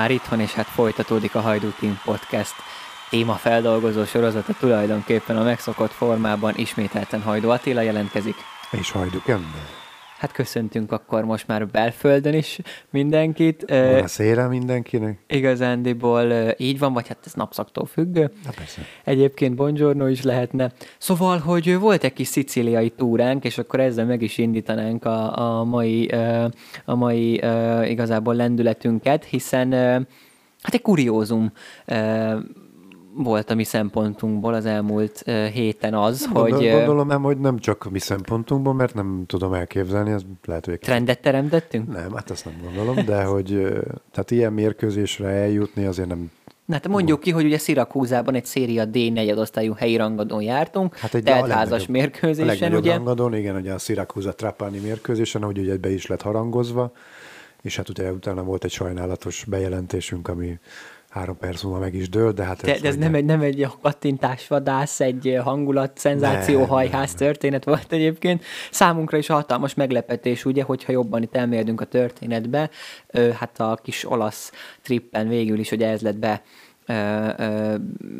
már itthon, és hát folytatódik a Hajdú Team Podcast témafeldolgozó sorozata tulajdonképpen a megszokott formában ismételten Hajdú Attila jelentkezik. És Hajdú ember. Hát köszöntünk akkor most már belföldön is mindenkit. Szére mindenkinek. Igazándiból így van, vagy hát ez napszaktól függ. Na persze. Egyébként buongiorno is lehetne. Szóval, hogy volt egy kis szicíliai túránk, és akkor ezzel meg is indítanánk a, a mai, a mai igazából lendületünket, hiszen hát egy kuriózum volt a mi szempontunkból az elmúlt héten az, Gondol, hogy... Gondolom nem, hogy nem csak a mi szempontunkból, mert nem tudom elképzelni, ez lehet, hogy... Trendet teremtettünk? Nem, hát ezt nem gondolom, de hogy tehát ilyen mérkőzésre eljutni azért nem Na hát mondjuk ki, hogy ugye Szirakúzában egy széria D negyedosztályú helyi rangadón jártunk, hát egy teltházas mérkőzésen, a ugye? rangadón, igen, ugye a Szirakúza Trapani mérkőzésen, ahogy ugye be is lett harangozva, és hát ugye utána volt egy sajnálatos bejelentésünk, ami három perc múlva meg is dől, de hát... De, ez, ez nem, egy, nem egy kattintásvadász, egy hangulat, szenzáció, hajház történet volt egyébként. Számunkra is hatalmas meglepetés, ugye, hogyha jobban itt elmérdünk a történetbe, hát a kis olasz trippen végül is, hogy ez lett be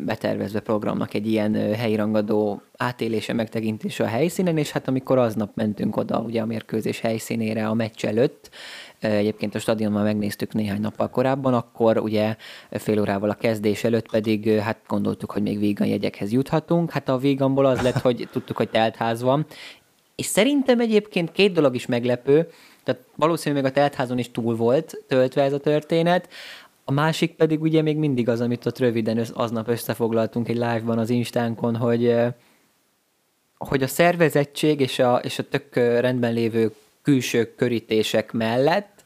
betervezve programnak egy ilyen helyi rangadó átélése, megtekintése a helyszínen, és hát amikor aznap mentünk oda ugye a mérkőzés helyszínére a meccs előtt, Egyébként a stadionban megnéztük néhány nappal korábban, akkor ugye fél órával a kezdés előtt pedig hát gondoltuk, hogy még vígan jegyekhez juthatunk. Hát a víganból az lett, hogy tudtuk, hogy teltház van. És szerintem egyébként két dolog is meglepő, tehát valószínűleg még a teltházon is túl volt töltve ez a történet, a másik pedig ugye még mindig az, amit ott röviden aznap összefoglaltunk egy live-ban az Instánkon, hogy, hogy a szervezettség és a, és a tök rendben lévő külső körítések mellett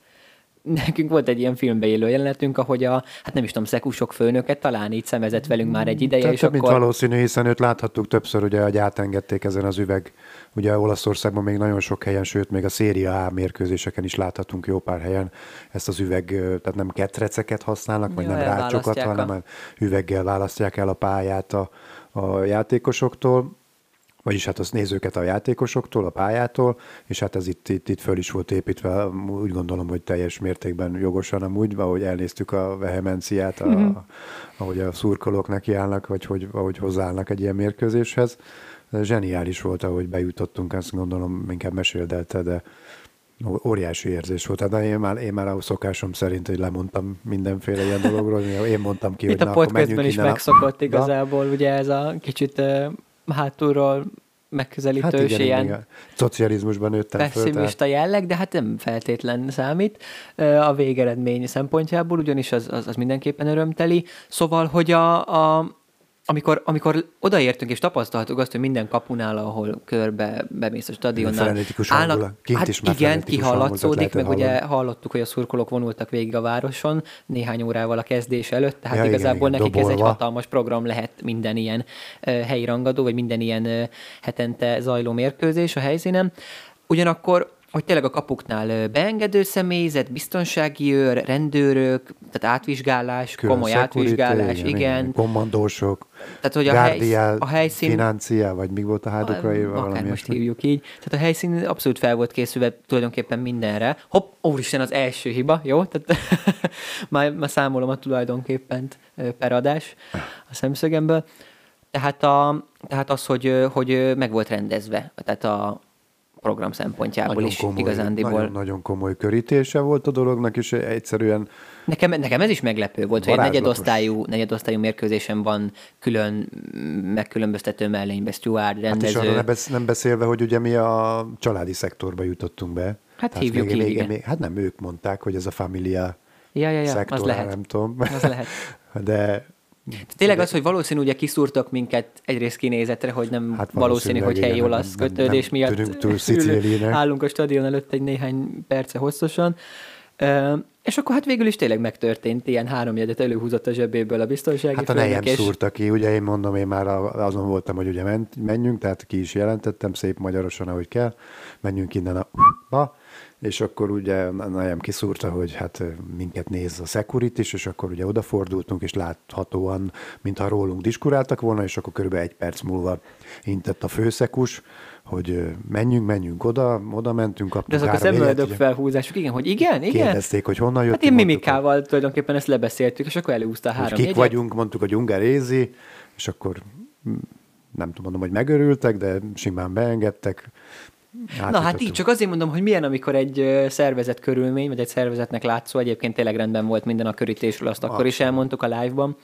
nekünk volt egy ilyen filmbe élő jelenetünk, ahogy a, hát nem is tudom, szekusok főnöket talán így szemezett velünk már egy ideje. Tehát és akkor... mint valószínű, hiszen őt láthattuk többször, ugye, hogy átengedték ezen az üveg. Ugye Olaszországban még nagyon sok helyen, sőt, még a Széria A mérkőzéseken is láthatunk jó pár helyen ezt az üveg, tehát nem ketreceket használnak, vagy ja, nem rácsokat, hanem a... üveggel választják el a pályát a, a játékosoktól vagyis hát az nézőket a játékosoktól, a pályától, és hát ez itt, itt, itt föl is volt építve, úgy gondolom, hogy teljes mértékben jogosan amúgy, ahogy elnéztük a vehemenciát, a, mm-hmm. ahogy a szurkolók nekiállnak, vagy hogy, ahogy hozzáállnak egy ilyen mérkőzéshez. De zseniális volt, ahogy bejutottunk, ezt gondolom inkább meséldelte, de óriási érzés volt. Hát én már, én már a szokásom szerint, hogy lemondtam mindenféle ilyen dologról, én mondtam ki, Itt hogy a podcastben is megszokott a... igazából, ugye ez a kicsit hátulról megközelítős, hát igen, ilyen igen. szocializmusban nőttem pessimista föl, jelleg, de hát nem feltétlen számít a végeredmény szempontjából, ugyanis az, az, az mindenképpen örömteli. Szóval, hogy a, a amikor, amikor odaértünk és tapasztaltuk azt, hogy minden kapunál, ahol körbe bemész a stadionnál, állnak, Kint hát is igen, kihallatszódik, meg hallani. ugye hallottuk, hogy a szurkolók vonultak végig a városon néhány órával a kezdés előtt, tehát ja, igazából igen, igen, nekik dobolva. ez egy hatalmas program lehet minden ilyen uh, helyi rangadó, vagy minden ilyen uh, hetente zajló mérkőzés a helyszínen. Ugyanakkor hogy tényleg a kapuknál beengedő személyzet, biztonsági őr, rendőrök, tehát átvizsgálás, Külön komoly átvizsgálás, igen. igen. Kommandósok, tehát, hogy a, hely, a helyszín... Financia, vagy mi volt a hádokra írva? Akár most esmi. hívjuk így. Tehát a helyszín abszolút fel volt készülve tulajdonképpen mindenre. Hopp, úristen, az első hiba, jó? Tehát már, már számolom a tulajdonképpen per adás a szemszögemből. Tehát, a, tehát az, hogy, hogy meg volt rendezve, tehát a, program szempontjából nagyon is komoly, igazándiból. Nagyon, nagyon komoly körítése volt a dolognak, és egyszerűen... Nekem, nekem ez is meglepő volt, hogy egy negyedosztályú, negyedosztályú mérkőzésen van külön megkülönböztető mellénybe Stuart rendező. Hát és arra nem beszélve, hogy ugye mi a családi szektorba jutottunk be. Hát Tehát hívjuk még, így, még, igen. Még, hát nem ők mondták, hogy ez a familia ja, ja, ja, szektor, az lehet. nem tudom. Az lehet. De Tényleg az, hogy valószínű, ugye kiszúrtak minket egyrészt kinézetre, hogy nem hát valószínű, hogy helyi olasz nem, kötődés nem, nem miatt túl állunk a stadion előtt egy néhány perce hosszasan. Uh, és akkor hát végül is tényleg megtörtént, ilyen három jegyet előhúzott a zsebéből a biztonsági Hát a nejem és... szúrta ki, ugye én mondom, én már azon voltam, hogy ugye ment, menjünk, tehát ki is jelentettem szép magyarosan, ahogy kell, menjünk innen a... és akkor ugye nagyon kiszúrta, hogy hát minket néz a security is, és akkor ugye odafordultunk, és láthatóan, mintha rólunk diskuráltak volna, és akkor körülbelül egy perc múlva intett a főszekus, hogy menjünk, menjünk oda, oda mentünk, kaptunk De azok a szemöldök felhúzások, igen, hogy igen, igen. Kérdezték, hogy honnan jöttünk. Hát én mimikával mondtuk, tulajdonképpen ezt lebeszéltük, és akkor elúszta három Kik jegyet. vagyunk, mondtuk, hogy Ungarézi, és akkor nem tudom, mondom, hogy megörültek, de simán beengedtek. Na hát így csak azért mondom, hogy milyen, amikor egy szervezet körülmény, vagy egy szervezetnek látszó, egyébként tényleg rendben volt minden a körítésről, azt akkor is elmondtuk a live-ban,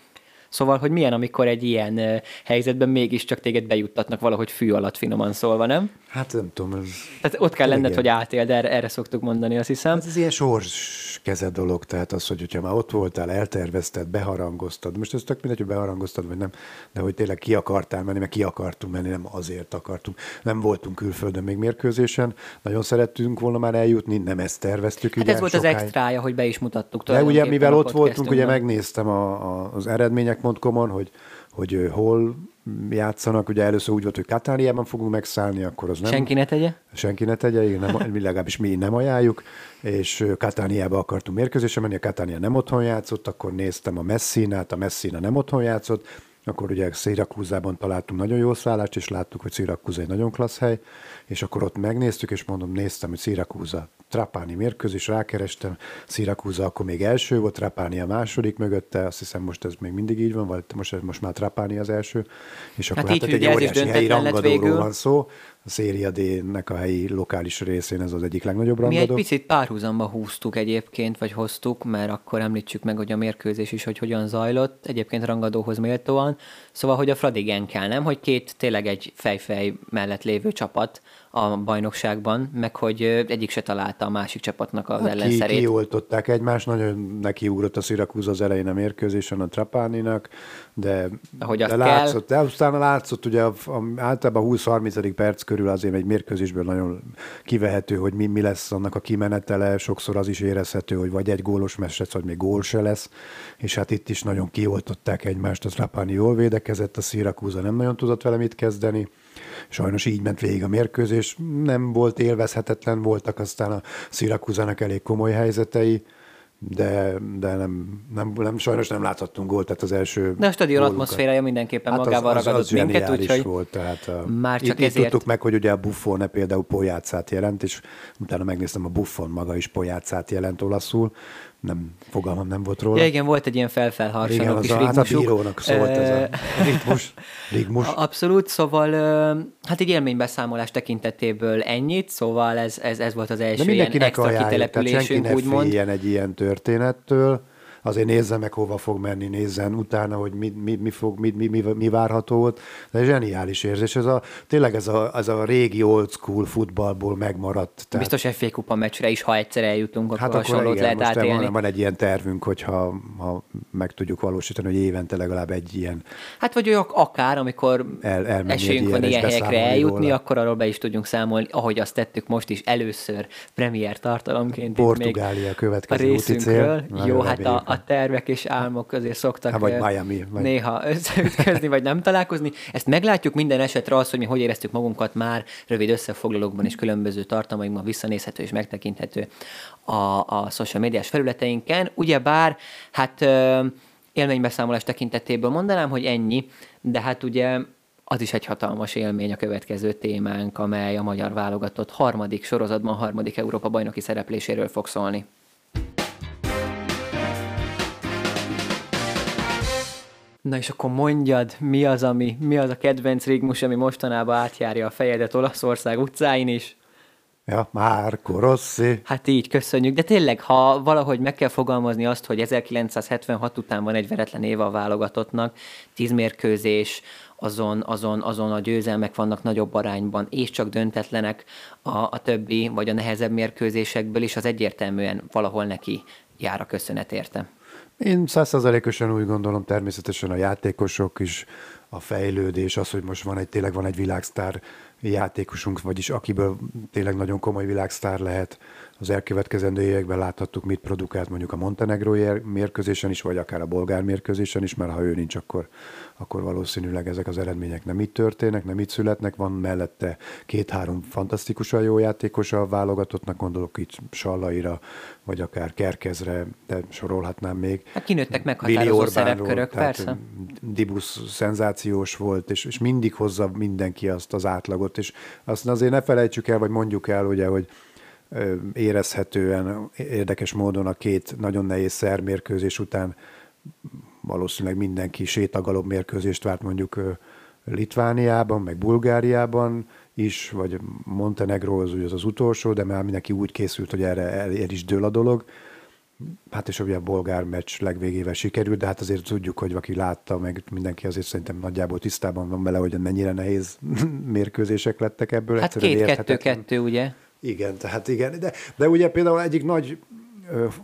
Szóval, hogy milyen, amikor egy ilyen helyzetben mégiscsak téged bejuttatnak valahogy fű alatt finoman szólva, nem? Hát nem tudom. Ez tehát ott kell lenned, hogy átél, de erre, erre szoktuk mondani, azt hiszem. Hát ez ilyen sors keze dolog, tehát az, hogy hogyha már ott voltál, eltervezted, beharangoztad, most ez tök mindegy, hogy beharangoztad, vagy nem, de hogy tényleg ki akartál menni, mert ki akartunk menni, nem azért akartunk. Nem voltunk külföldön még mérkőzésen, nagyon szerettünk volna már eljutni, nem ezt terveztük. Hát ugye, ez volt az extrája, hogy be is mutattuk. De ugye, mivel ott voltunk, ugye megnéztem a, a, az eredmények.com-on, hogy, hogy hol játszanak. Ugye először úgy volt, hogy Katániában fogunk megszállni, akkor az nem... Senki ne tegye? Senki ne tegye, igen, nem, legalábbis mi nem ajánljuk, és Katániába akartunk mérkőzésre menni, a Katánia nem otthon játszott, akkor néztem a Messinát, a Messina nem otthon játszott, akkor ugye Szirakúzában találtunk nagyon jó szállást, és láttuk, hogy Szirakúza egy nagyon klassz hely, és akkor ott megnéztük, és mondom, néztem, hogy Szirakúza Trapáni mérkőzés, rákerestem, Szirakúza akkor még első volt, Trapáni a második mögötte, azt hiszem most ez még mindig így van, vagy most, most már Trapáni az első, és akkor hát, hát egy óriási helyi rangadóról van szó, Széria D-nek a helyi lokális részén ez az egyik legnagyobb rangadó. Mi egy picit párhuzamba húztuk egyébként, vagy hoztuk, mert akkor említsük meg, hogy a mérkőzés is, hogy hogyan zajlott, egyébként rangadóhoz méltóan. Szóval, hogy a Fradigen kell, nem? Hogy két tényleg egy fejfej mellett lévő csapat a bajnokságban, meg hogy egyik se találta a másik csapatnak az hát ellenszerét. Ki, kioltották egymást, nagyon nekiugrott a Szirakúz az elején a mérkőzésen a Trapáninak, de, Ahogy de látszott, kell. de aztán látszott, ugye a, a, általában 20-30. perc körül azért egy mérkőzésből nagyon kivehető, hogy mi, mi lesz annak a kimenetele, sokszor az is érezhető, hogy vagy egy gólos mesec, vagy még gól se lesz, és hát itt is nagyon kioltották egymást, az Trapáni jól védekezett, a Szirakúza nem nagyon tudott vele mit kezdeni, Sajnos így ment végig a mérkőzés, nem volt élvezhetetlen, voltak aztán a Szirakuzának elég komoly helyzetei, de, de nem, nem, nem, sajnos nem láthattunk gólt, tehát az első De a stadion atmoszférája mindenképpen hát magával az, az, ragadott az minket, úgyhogy volt, tehát a, már csak itt, ezért... tudtuk meg, hogy ugye a Buffon például Pojátszát jelent, és utána megnéztem, a Buffon maga is Pojátszát jelent olaszul, nem, fogalmam nem volt róla. Ja, igen, volt egy ilyen felfelharsanó kis a, hát a bírónak szólt ez a ritmus, ritmus. Abszolút, szóval hát egy élménybeszámolás tekintetéből ennyit, szóval ez, ez, ez volt az első De ilyen extra ajánljuk, kitelepülésünk, úgymond. Ne egy ilyen történettől, azért nézze meg, hova fog menni, nézzen utána, hogy mi, mi, mi, fog, mi, mi, mi, mi várható ott. De zseniális érzés. Ez a, tényleg ez a, ez a régi old school futballból megmaradt. Tehát... Biztos FA kupa meccsre is, ha egyszer eljutunk, akkor hát hasonlót akkor igen, lehet átélni. Van, van egy ilyen tervünk, hogyha ha meg tudjuk valósítani, hogy évente legalább egy ilyen... Hát vagy olyan akár, amikor el, esélyünk van ilyen helyekre eljutni, róla. akkor arról be is tudjunk számolni, ahogy azt tettük most is először premier tartalomként. Portugália következő úti cél. Jó, hát a, a tervek és álmok közé szoktak Há, vagy Miami, vagy... néha összeütközni, vagy nem találkozni. Ezt meglátjuk minden esetre az, hogy mi hogy éreztük magunkat már rövid összefoglalókban és különböző tartalmainkban visszanézhető és megtekinthető a, a social médiás felületeinken. Ugyebár, hát élménybeszámolás tekintetéből mondanám, hogy ennyi, de hát ugye az is egy hatalmas élmény a következő témánk, amely a magyar válogatott harmadik sorozatban, harmadik Európa bajnoki szerepléséről fog szólni. Na és akkor mondjad, mi az, ami, mi az a kedvenc rigmus, ami mostanában átjárja a fejedet Olaszország utcáin is? Ja, Márko Rossi. Hát így, köszönjük. De tényleg, ha valahogy meg kell fogalmazni azt, hogy 1976 után van egy veretlen éve a válogatottnak, tíz mérkőzés, azon, azon, azon a győzelmek vannak nagyobb arányban, és csak döntetlenek a, a többi, vagy a nehezebb mérkőzésekből is, az egyértelműen valahol neki jár a köszönet érte. Én százszerzalékosan úgy gondolom, természetesen a játékosok is, a fejlődés, az, hogy most van egy, tényleg van egy világsztár játékosunk, vagyis akiből tényleg nagyon komoly világsztár lehet, az elkövetkezendő években láthattuk, mit produkált mondjuk a Montenegrói mérkőzésen is, vagy akár a bolgár mérkőzésen is, mert ha ő nincs, akkor, akkor valószínűleg ezek az eredmények nem itt történnek, nem itt születnek. Van mellette két-három fantasztikusan jó játékos a válogatottnak, gondolok itt Sallaira, vagy akár Kerkezre, de sorolhatnám még. Hát kinőttek meghatározó szerepkörök, persze. Dibusz szenzációs volt, és, és mindig hozza mindenki azt az átlagot, és azt azért ne felejtsük el, vagy mondjuk el, ugye, hogy érezhetően érdekes módon a két nagyon nehéz szermérkőzés után valószínűleg mindenki sétagalom mérkőzést várt mondjuk Litvániában, meg Bulgáriában is, vagy Montenegro az, az az utolsó, de már mindenki úgy készült, hogy erre el, el is dől a dolog. Hát és ugye a bolgár meccs legvégével sikerült, de hát azért tudjuk, hogy aki látta, meg mindenki azért szerintem nagyjából tisztában van vele, hogy mennyire nehéz mérkőzések lettek ebből. Hát két-kettő-kettő, ugye? Igen, tehát igen. De, de ugye például egyik nagy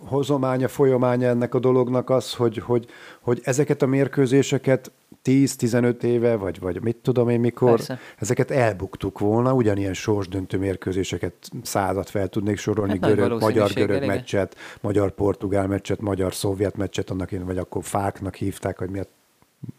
hozománya, folyamánya ennek a dolognak az, hogy, hogy, hogy ezeket a mérkőzéseket 10-15 éve, vagy, vagy mit tudom én mikor, Persze. ezeket elbuktuk volna, ugyanilyen sorsdöntő mérkőzéseket százat fel tudnék sorolni, hát görög, magyar-görög meccset, magyar-portugál meccset, magyar-szovjet meccset, annak én, vagy akkor fáknak hívták, vagy miért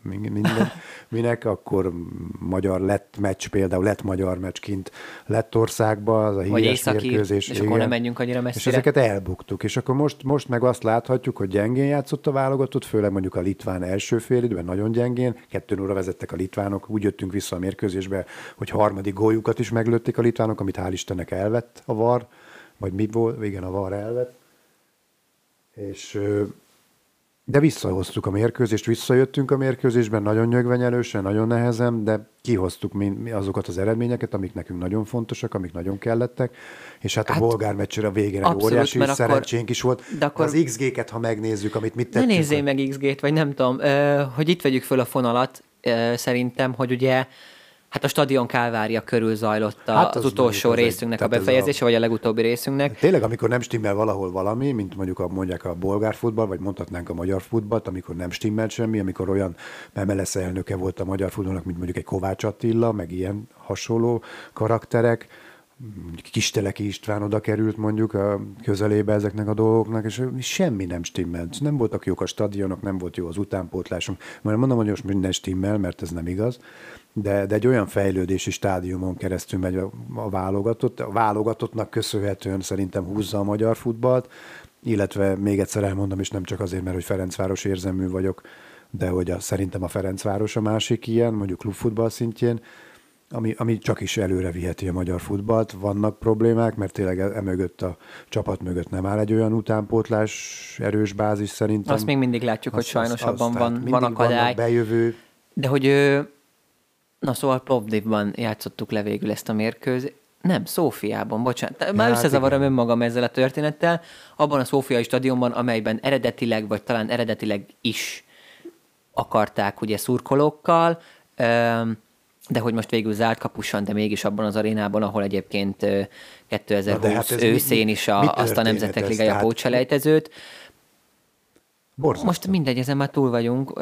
minden, minek, akkor magyar lett meccs, például lett magyar meccs kint Lettországba, az a híres mérkőzés. És igen. akkor nem menjünk annyira messzire. És ezeket elbuktuk, és akkor most, most meg azt láthatjuk, hogy gyengén játszott a válogatott, főleg mondjuk a litván első félidőben nagyon gyengén, kettő óra vezettek a litvánok, úgy jöttünk vissza a mérkőzésbe, hogy harmadik góljukat is meglőtték a litvánok, amit hál' Istennek elvett a VAR, vagy mi volt, igen, a VAR elvett. És de visszahoztuk a mérkőzést, visszajöttünk a mérkőzésben, nagyon nyögvenyelősen, nagyon nehezen, de kihoztuk mi, azokat az eredményeket, amik nekünk nagyon fontosak, amik nagyon kellettek, és hát, hát a bolgár meccsre a végén egy óriási szerencsénk is volt. De akkor az XG-ket, ha megnézzük, amit mit tettünk. Ne nézzél meg XG-t, vagy nem tudom, hogy itt vegyük föl a fonalat, szerintem, hogy ugye Hát a stadion Kálvária körül zajlott a, hát az, az utolsó részünknek a befejezése, a... vagy a legutóbbi részünknek. Tényleg, amikor nem stimmel valahol valami, mint mondjuk a, mondják a bolgár futball, vagy mondhatnánk a magyar futballt, amikor nem stimmel semmi, amikor olyan MLS elnöke volt a magyar futballnak, mint mondjuk egy Kovács Attila, meg ilyen hasonló karakterek, Kisteleki István oda került mondjuk a közelébe ezeknek a dolgoknak, és semmi nem stimmelt. Nem voltak jók a stadionok, nem volt jó az utánpótlásunk. Mert mondom, hogy most minden stimmel, mert ez nem igaz, de, de egy olyan fejlődési stádiumon keresztül megy a, a válogatott. A válogatottnak köszönhetően szerintem húzza a magyar futballt, illetve még egyszer elmondom, és nem csak azért, mert hogy Ferencváros érzemű vagyok, de hogy a, szerintem a Ferencváros a másik ilyen, mondjuk klubfutball szintjén, ami, ami csak is előre viheti a magyar futballt. Vannak problémák, mert tényleg emögött a csapat mögött nem áll egy olyan utánpótlás erős bázis szerintem. Azt még mindig látjuk, az, hogy sajnos abban van, van akadály. bejövő. De hogy Na szóval Plovdivban játszottuk le végül ezt a mérkőzést. Nem, Szófiában, bocsánat. Már hát összezavarom igen. önmagam ezzel a történettel. Abban a Szófiai stadionban, amelyben eredetileg, vagy talán eredetileg is akarták ugye szurkolókkal, de hogy most végül zárt kapusan, de mégis abban az arénában, ahol egyébként 2020 hát őszén is a, azt a Nemzetek Ligája pótselejtezőt. Borzasztó. Most mindegy, ezen már túl vagyunk.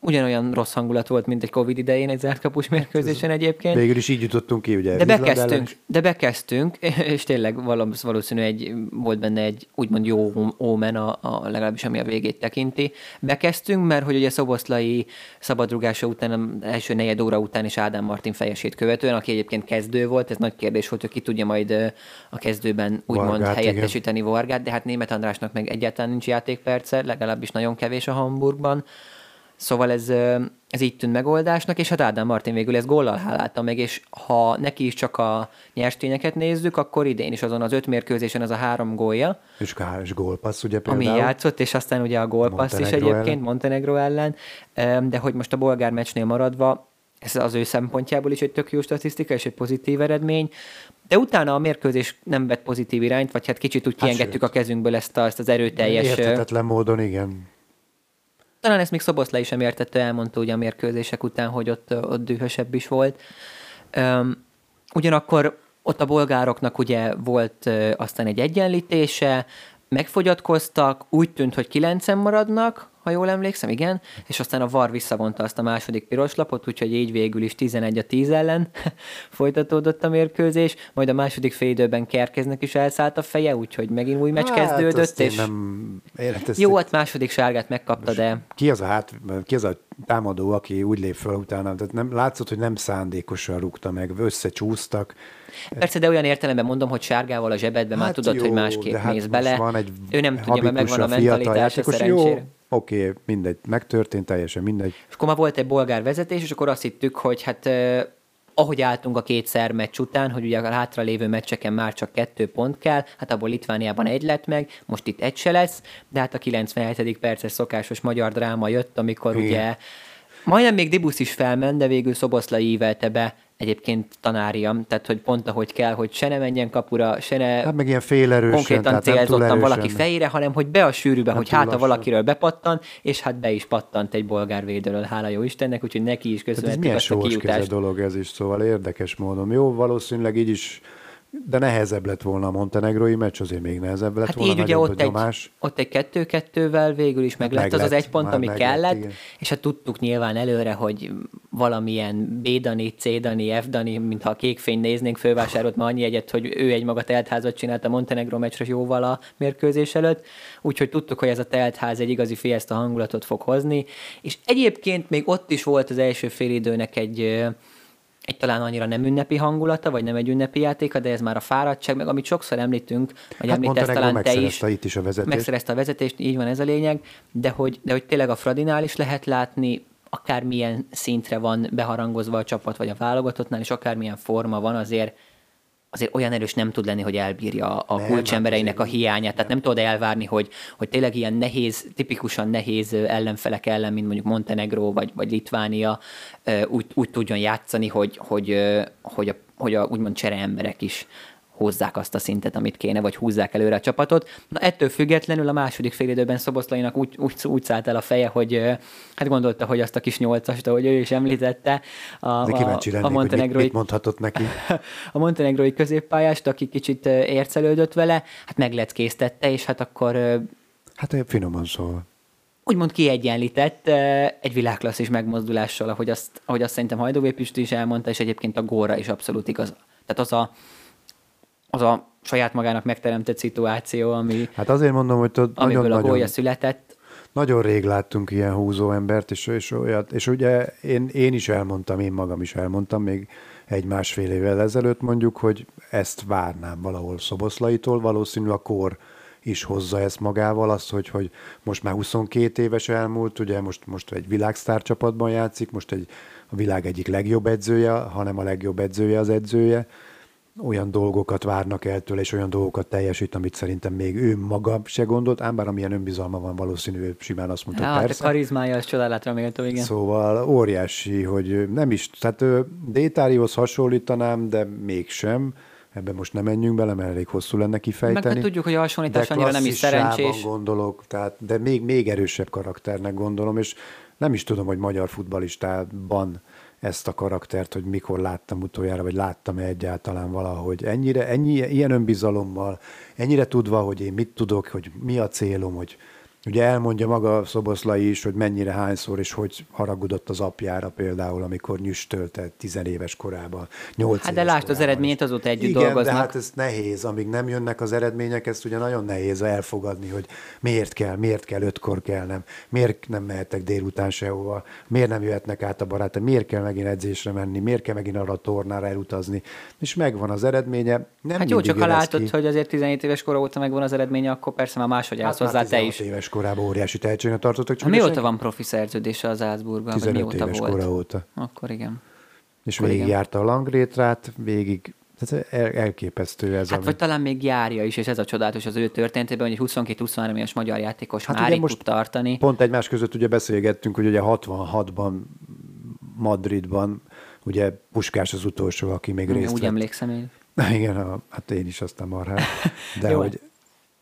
ugyanolyan rossz hangulat volt, mint egy Covid idején egy zárt kapus mérkőzésen egyébként. Végül is így jutottunk ki, ugye? De bekezdtünk, de bekezdtünk, és tényleg valószínű egy, volt benne egy úgymond jó ómen, a, a, legalábbis ami a végét tekinti. Bekezdtünk, mert hogy ugye Szoboszlai szabadrugása után, első negyed óra után is Ádám Martin fejesét követően, aki egyébként kezdő volt, ez nagy kérdés volt, hogy ki tudja majd a kezdőben úgymond Vargát, helyettesíteni igen. Vargát, de hát német Andrásnak meg egyáltalán nincs játékperce, legalábbis nagyon kevés a Hamburgban. Szóval ez, ez így tűnt megoldásnak, és hát Ádám Martin végül ez góllal hálálta meg, és ha neki is csak a nyerstényeket nézzük, akkor idén is azon az öt mérkőzésen az a három gólja. És, és gólpassz ugye például. Ami játszott, és aztán ugye a gólpassz is egyébként ellen. Montenegro ellen, de hogy most a bolgár meccsnél maradva, ez az ő szempontjából is egy tök jó statisztika, és egy pozitív eredmény. De utána a mérkőzés nem vett pozitív irányt, vagy hát kicsit úgy hát kiengedtük sőt. a kezünkből ezt, a, ezt az erőteljes... Értetetlen módon, igen. Talán ezt még Szoboszlai sem értette, elmondta ugye a mérkőzések után, hogy ott, ott dühösebb is volt. Um, ugyanakkor ott a bolgároknak ugye volt uh, aztán egy egyenlítése, megfogyatkoztak, úgy tűnt, hogy kilencen maradnak, ha jól emlékszem, igen, és aztán a VAR visszavonta azt a második piros lapot, úgyhogy így végül is 11 a 10 ellen folytatódott a mérkőzés, majd a második fél időben Kerkeznek is elszállt a feje, úgyhogy megint új meccs Hát, kezdődött, és nem, én, hát ezt jó, hát második sárgát megkapta, de ki az a hát, ki az a támadó, aki úgy lép fel utána, tehát nem, látszott, hogy nem szándékosan rúgta meg, összecsúsztak. persze, de olyan értelemben mondom, hogy sárgával a zsebedbe már tudod, hogy másképp Hát most bele. Van egy ő nem tudja, mert megvan a mentalitása játékos. Jó, oké, mindegy, megtörtént, teljesen mindegy. És akkor már volt egy bolgár vezetés, és akkor azt hittük, hogy hát eh, ahogy álltunk a kétszer meccs után, hogy ugye a hátralévő meccseken már csak kettő pont kell, hát abból Litvániában egy lett meg, most itt egy se lesz, de hát a 97. perces szokásos magyar dráma jött, amikor Igen. ugye majdnem még Dibusz is felment, de végül Szoboszlai ívelte be egyébként tanária, tehát hogy pont ahogy kell, hogy se ne menjen kapura, se ne Hát meg ilyen félerősen, konkrétan célzottan valaki fejére, hanem hogy be a sűrűbe, Nem hogy hát lassan. valakiről bepattan, és hát be is pattant egy bolgár védőről, hála jó Istennek, úgyhogy neki is köszönhetjük azt a kijutást. dolog ez is, szóval érdekes módon. Jó, valószínűleg így is, de nehezebb lett volna a montenegrói meccs, azért még nehezebb lett Hát volna. így ugye ott a egy, nyomás. ott egy kettő-kettővel végül is meg Meg lett az az lett, egy pont, ami lett, kellett, igen. és hát tudtuk nyilván előre, hogy valamilyen B-dani, C-dani, F-dani, mintha a kékfény néznénk, fővásárolt ma annyi egyet, hogy ő egy maga teltházat csinált a Montenegro meccsre jóval a mérkőzés előtt, úgyhogy tudtuk, hogy ez a teltház egy igazi fiesta hangulatot fog hozni, és egyébként még ott is volt az első félidőnek egy egy talán annyira nem ünnepi hangulata, vagy nem egy ünnepi játéka, de ez már a fáradtság, meg amit sokszor említünk, vagy Hát említesz talán te is, itt is a vezetést. megszerezte a vezetést, így van ez a lényeg, de hogy, de hogy tényleg a Fradinál is lehet látni, akármilyen szintre van beharangozva a csapat, vagy a válogatottnál, és akármilyen forma van, azért azért olyan erős nem tud lenni, hogy elbírja a Nem, kulcsembereinek a hát hiányát. Tehát nem tudod elvárni, hogy, hogy tényleg ilyen nehéz, tipikusan nehéz ellenfelek ellen, mint mondjuk Montenegro vagy, vagy Litvánia úgy, úgy tudjon játszani, hogy, hogy, hogy, a, hogy a úgymond csere emberek is hozzák azt a szintet, amit kéne, vagy húzzák előre a csapatot. Na ettől függetlenül a második félidőben Szoboszlainak úgy, úgy, úgy szállt el a feje, hogy hát gondolta, hogy azt a kis nyolcast, ahogy ő is említette, a, De a, kíváncsi a lennék, hogy mit, montenegrói mit mondhatott neki. a montenegrói középpályást, aki kicsit ércelődött vele, hát megleckéztette, és hát akkor Hát finoman szól. úgymond kiegyenlített egy világklasszis megmozdulással, ahogy azt, ahogy azt szerintem Hajdóvé Pisti is elmondta, és egyébként a góra is abszolút igaz. Tehát az a, az a saját magának megteremtett szituáció, ami, Hát azért mondom, hogy tudod, amiből a nagyon-nagyon gólja született. Nagyon rég láttunk ilyen húzó embert, és, és olyat, és ugye én, én is elmondtam, én magam is elmondtam még egy-másfél évvel ezelőtt mondjuk, hogy ezt várnám valahol Szoboszlaitól, valószínű a kor is hozza ezt magával, azt, hogy, hogy most már 22 éves elmúlt, ugye most, most egy világsztár csapatban játszik, most egy, a világ egyik legjobb edzője, hanem a legjobb edzője az edzője, olyan dolgokat várnak el tőle, és olyan dolgokat teljesít, amit szerintem még ő maga se gondolt, ám bár amilyen önbizalma van, valószínű, ő simán azt mondta, hát a persze. karizmája az csodálatra méltó, igen. Szóval óriási, hogy nem is, tehát Détárihoz hasonlítanám, de mégsem. Ebben most nem menjünk bele, mert elég hosszú lenne Meg kifejteni. hát tudjuk, hogy a hasonlítás annyira nem is szerencsés. gondolok, tehát, de még, még erősebb karakternek gondolom, és nem is tudom, hogy magyar futbalistában ezt a karaktert, hogy mikor láttam utoljára, vagy láttam-e egyáltalán valahogy. Ennyire, ennyi, ilyen önbizalommal, ennyire tudva, hogy én mit tudok, hogy mi a célom, hogy ugye elmondja maga Szoboszlai is, hogy mennyire hányszor és hogy haragudott az apjára például, amikor nyüstölte tizenéves korában, nyolc Hát de lásd, az korában. eredményét azóta együtt Igen, dolgoznak. de hát ez nehéz, amíg nem jönnek az eredmények, ezt ugye nagyon nehéz elfogadni, hogy miért kell, miért kell ötkor kelnem, miért nem mehetek délután sehova, miért nem jöhetnek át a barátok, miért kell megint edzésre menni, miért kell megint arra a tornára elutazni, és megvan az eredménye. Nem Hát jó, csak ha látod, ki. hogy azért 17 éves kor óta megvan az eredménye, akkor persze már máshogy állsz hát hozzá te 16 is. éves korában óriási tehetségnek tartottak. Ha mióta van profi szerződése az Salzburgban? vagy 15 mióta éves volt? kora óta. Akkor igen. És Akkor igen. végigjárta a Langrétrát, végig, tehát el, elképesztő ez. Hát ami- vagy talán még járja is, és ez a csodálatos az ő történetében, hogy egy 22-23 éves magyar játékos Hát már most tud tartani. Pont egymás között ugye beszélgettünk, hogy ugye 66-ban Madridban, ugye Puskás az utolsó, aki még Igen, részt Úgy vett. emlékszem én. Igen, a, hát én is aztán marhát. De hogy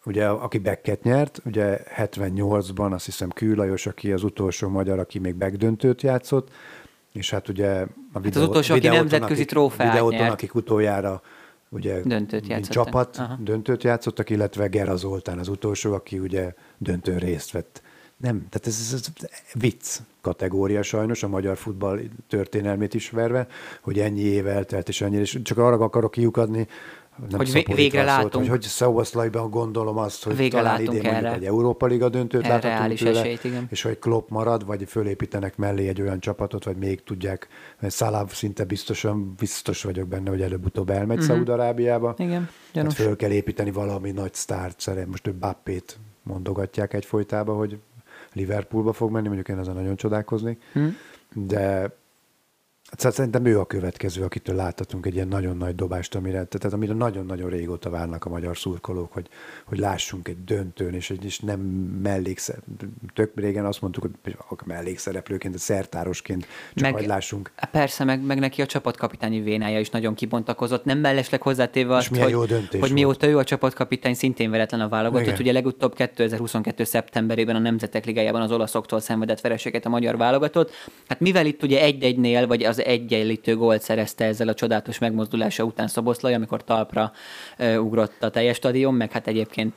ugye aki Becket nyert, ugye 78-ban azt hiszem Kül Lajos, aki az utolsó magyar, aki még begdöntőt játszott, és hát ugye a videó, utolsó, aki nemzetközi trófeát videóton, nyert. akik utoljára ugye Döntőt játszottak. csapat Aha. döntőt játszottak, illetve Gera Zoltán az utolsó, aki ugye döntőn részt vett nem, tehát ez, ez, ez vicc kategória sajnos a magyar futball történelmét ismerve, hogy ennyi év eltelt, és ennyi, és csak arra akarok kiukadni, nem Hogy végre látunk. Hogy, hogy Szoboszlaiban gondolom azt, hogy végre talán idén erre. mondjuk egy Európa Liga döntőt Erre láthatunk tőle, esélyt, igen. és hogy Klopp marad, vagy fölépítenek mellé egy olyan csapatot, vagy még tudják, mert Salah szinte biztosan, biztos vagyok benne, hogy előbb-utóbb elmegy uh-huh. Szaúd-Arábiába. Igen, gyanús. föl kell építeni valami nagy sztárt, szerint most ő Bappét mondogatják egyfolytában, hogy Liverpoolba fog menni, mondjuk én ezen nagyon csodálkoznék, Hmm. de hát szerintem ő a következő, akitől láthatunk egy ilyen nagyon nagy dobást, amire, tehát amire nagyon-nagyon régóta várnak a magyar szurkolók, hogy, hogy lássunk egy döntőn, és, és nem mellékszer, tök régen azt mondtuk, hogy mellékszereplőként, szertárosként, csak Meg- lássunk. Persze, meg, meg neki a csapatkapitányi vénája is nagyon kibontakozott. Nem mellesleg hozzátéve azt, hogy, jó döntés hogy volt. mióta ő a csapatkapitány szintén veretlen a válogatott. Igen. Ugye legutóbb 2022. szeptemberében a Nemzetek Ligájában az olaszoktól szenvedett vereséget a magyar válogatott. Hát mivel itt ugye egy-egynél, vagy az egyenlítő gólt szerezte ezzel a csodálatos megmozdulása után Szoboszlai, amikor talpra ugrott a teljes stadion, meg hát egyébként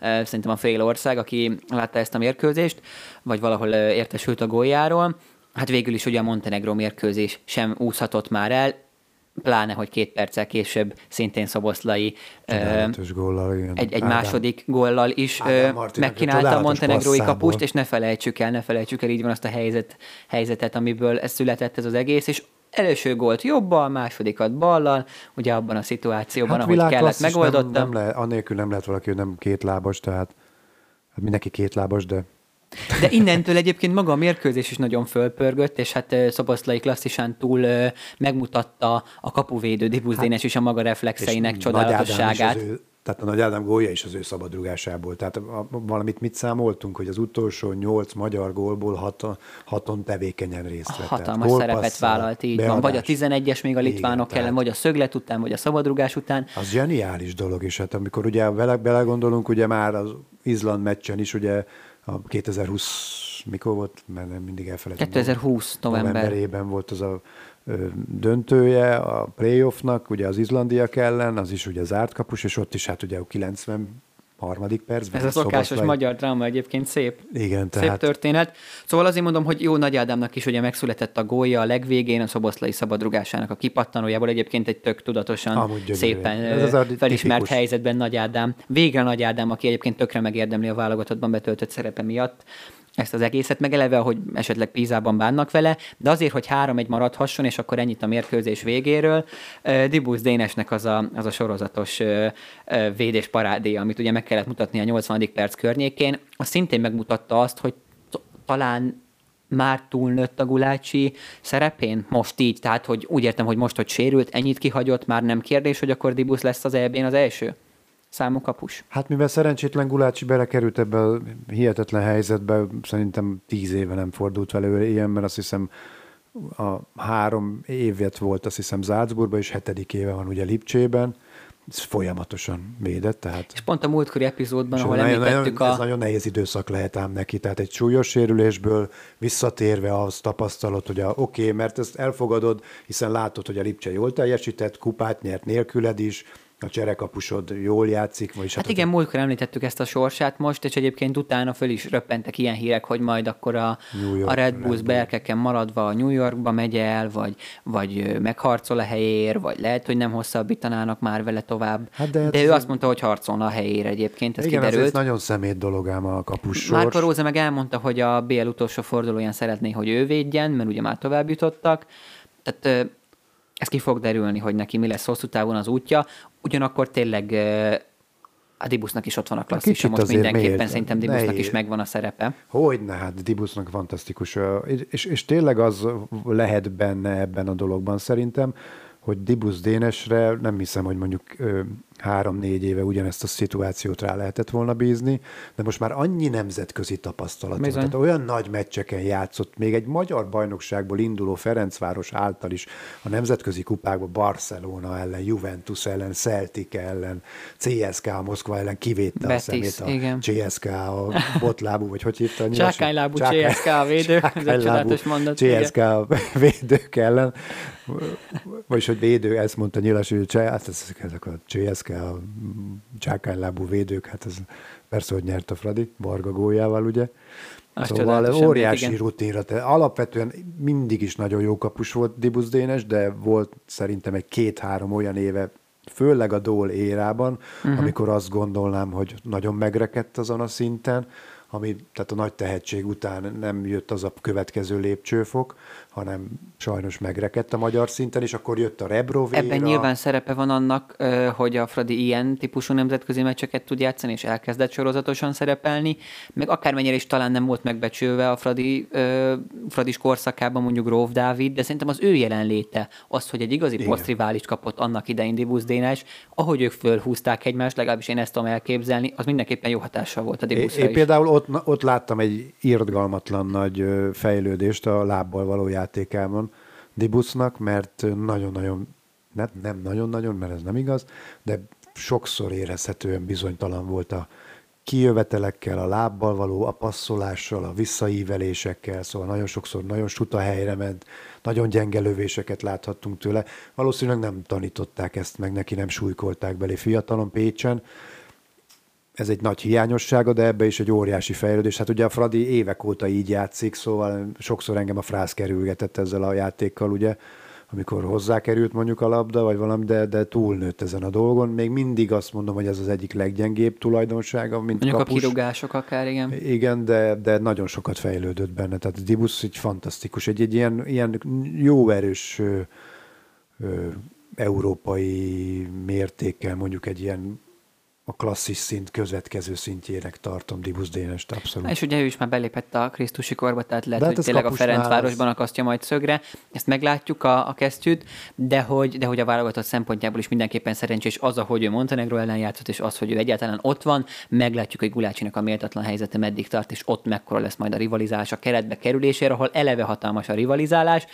szerintem a fél ország, aki látta ezt a mérkőzést, vagy valahol értesült a góljáról. Hát végül is ugye a Montenegró mérkőzés sem úszhatott már el, pláne, hogy két perccel később szintén Szoboszlai góllal, igen. egy, egy Ádám. második góllal is megkínálta a montenegrói kapust, és ne felejtsük el, ne felejtsük el, így van azt a helyzet, helyzetet, amiből ez született ez az egész, és első gólt jobbal, másodikat ballal, ugye abban a szituációban, ahogy kellett, világklasszis megoldotta. Nem, nem le, anélkül nem lehet valaki, hogy nem kétlábas, tehát hát mindenki kétlábas, de De innentől egyébként maga a mérkőzés is nagyon fölpörgött, és hát Szoboszlai klasszisán túl megmutatta a kapuvédő Dibusz Dénes is a maga reflexeinek Hát, csodálatosságát. Ő, tehát a Nagy Ádám gólja is az ő szabadrugásából. Tehát a, a, valamit mit számoltunk, hogy az utolsó nyolc magyar gólból haton, haton tevékenyen részt vett. Hatalmas szerepet gólpasszal, vállalt, így van. Vagy a beadás. 11-es még a litvánok Igen, ellen, vagy a szöglet után, vagy a szabadrugás után. Az zseniális dolog, és hát amikor ugye bele, belegondolunk, ugye már az Izland meccsen is, ugye a 2020, mikor volt? Mert nem mindig elfelejtem. 2020 november. novemberében volt az a döntője a playoffnak, ugye az izlandiak ellen, az is ugye zárt kapus, és ott is hát ugye a 90 harmadik percben. Ez a szokásos Szoboszlai- magyar dráma egyébként szép. Igen, Szép tehát történet. Szóval azért mondom, hogy jó Nagy Ádámnak is ugye megszületett a gólya a legvégén, a szoboszlai szabadrugásának a kipattanójából. Egyébként egy tök tudatosan, szépen Ez az a felismert tipikus. helyzetben Nagy Ádám. Végre Nagy Ádám, aki egyébként tökre megérdemli a válogatottban betöltött szerepe miatt ezt az egészet, meg eleve, hogy esetleg Pízában bánnak vele, de azért, hogy három egy maradhasson, és akkor ennyit a mérkőzés végéről, Dibusz Dénesnek az a, az a sorozatos védés parádéja, amit ugye meg kellett mutatni a 80. perc környékén, az szintén megmutatta azt, hogy talán már túlnőtt a Gulácsi szerepén, most így, tehát hogy úgy értem, hogy most, hogy sérült, ennyit kihagyott, már nem kérdés, hogy akkor Dibusz lesz az EB-n az első számú kapus. Hát mivel szerencsétlen Gulácsi belekerült ebbe a hihetetlen helyzetbe, szerintem tíz éve nem fordult vele ilyen, mert azt hiszem a három évet volt, azt hiszem Salzburgban, és hetedik éve van ugye Lipcsében, ez folyamatosan védett, tehát És pont a múltkori epizódban, ahol nagyon, említettük nagyon, a... Ez nagyon nehéz időszak lehet ám neki, tehát egy súlyos sérülésből visszatérve az tapasztalod, hogy a- oké, okay, mert ezt elfogadod, hiszen látod, hogy a Lipcse jól teljesített, kupát nyert nélküled is, a cserekapusod jól játszik, vagyis Hát igen, múltkor említettük ezt a sorsát most, és egyébként utána föl is röppentek ilyen hírek, hogy majd akkor a, York, a Red Bulls berkeken maradva a New Yorkba megy el, vagy, vagy megharcol a helyér, vagy lehet, hogy nem hosszabbítanának már vele tovább. Hát de de, hát ő azt mondta, hogy harcolna a helyére egyébként, ez Igen, kiderült. ez nagyon szemét dolog ám a kapus Márko sors. Róza meg elmondta, hogy a BL utolsó fordulóján szeretné, hogy ő védjen, mert ugye már tovább jutottak. Tehát ez ki fog derülni, hogy neki mi lesz hosszú távon az útja. Ugyanakkor tényleg a Dibusznak is ott van a klasszisa, kicsit most mindenképpen miért? szerintem Dibusznak Nehéz. is megvan a szerepe. Hogyne, hát Dibusznak fantasztikus. És, és tényleg az lehet benne ebben a dologban szerintem, hogy Dibusz Dénesre nem hiszem, hogy mondjuk három-négy éve ugyanezt a szituációt rá lehetett volna bízni, de most már annyi nemzetközi tapasztalat van. Tehát olyan nagy meccseken játszott, még egy magyar bajnokságból induló Ferencváros által is a nemzetközi kupákban Barcelona ellen, Juventus ellen, Celtic ellen, CSKA Moszkva ellen kivétte a Betis, szemét a igen. CSKA a botlábú, vagy hogy hívta? a Csákánylábú Csákány- CSKA védők, ez egy csodálatos mondat, igen. CSKA védők ellen, vagyis hogy védő, ezt mondta nyilas, hogy hát ez, ezek a csákánylábú védők, hát ez persze, hogy nyert a Fradi, Varga góljával, ugye? Az szóval óriási igen. rutinra. Te alapvetően mindig is nagyon jó kapus volt Dibusz Dénes, de volt szerintem egy két-három olyan éve, főleg a Dól érában, uh-huh. amikor azt gondolnám, hogy nagyon megrekedt azon a szinten, ami, tehát a nagy tehetség után nem jött az a következő lépcsőfok, hanem sajnos megrekedt a magyar szinten, és akkor jött a Rebrovéra. Ebben nyilván szerepe van annak, hogy a Fradi ilyen típusú nemzetközi meccseket tud játszani, és elkezdett sorozatosan szerepelni, meg akármennyire is talán nem volt megbecsülve a Fradi, Fradis korszakában mondjuk Gróf Dávid, de szerintem az ő jelenléte, az, hogy egy igazi posztriválist kapott annak idején Dibusz Dénes, ahogy ők fölhúzták egymást, legalábbis én ezt tudom elképzelni, az mindenképpen jó hatással volt a Dibuszra én például ott, ott láttam egy irgalmatlan nagy fejlődést a lábbal való játékában Dibusznak, mert nagyon-nagyon, nem, nem nagyon-nagyon, mert ez nem igaz, de sokszor érezhetően bizonytalan volt a kijövetelekkel, a lábbal való, a passzolással, a visszaívelésekkel, szóval nagyon sokszor nagyon suta helyre ment, nagyon gyenge lövéseket láthattunk tőle. Valószínűleg nem tanították ezt meg, neki nem súlykolták belé fiatalon Pécsen, ez egy nagy hiányossága, de ebbe is egy óriási fejlődés. Hát ugye a Fradi évek óta így játszik, szóval sokszor engem a frász kerülgetett ezzel a játékkal, ugye, amikor hozzákerült mondjuk a labda, vagy valami, de, de túlnőtt ezen a dolgon. Még mindig azt mondom, hogy ez az egyik leggyengébb tulajdonsága, mint Mondjuk kapus. a kirúgások akár, igen. Igen, de, de nagyon sokat fejlődött benne. Tehát Dibusz egy fantasztikus, egy, egy ilyen, ilyen jó erős ö, ö, európai mértékkel mondjuk egy ilyen a klasszis szint következő szintjének tartom Dibusz Dénest, abszolút. És ugye ő is már belépett a Krisztusi korba, tehát lehet, De hát hogy tényleg a Ferencvárosban akasztja majd szögre. Ezt meglátjuk a, a kesztyűt, de hogy, de hogy a válogatott szempontjából is mindenképpen szerencsés az, ahogy ő Montenegro ellen játszott, és az, hogy ő egyáltalán ott van. Meglátjuk, hogy Gulácsinak a méltatlan helyzete meddig tart, és ott mekkora lesz majd a rivalizálás a keretbe kerülésére, ahol eleve hatalmas a rivalizálás.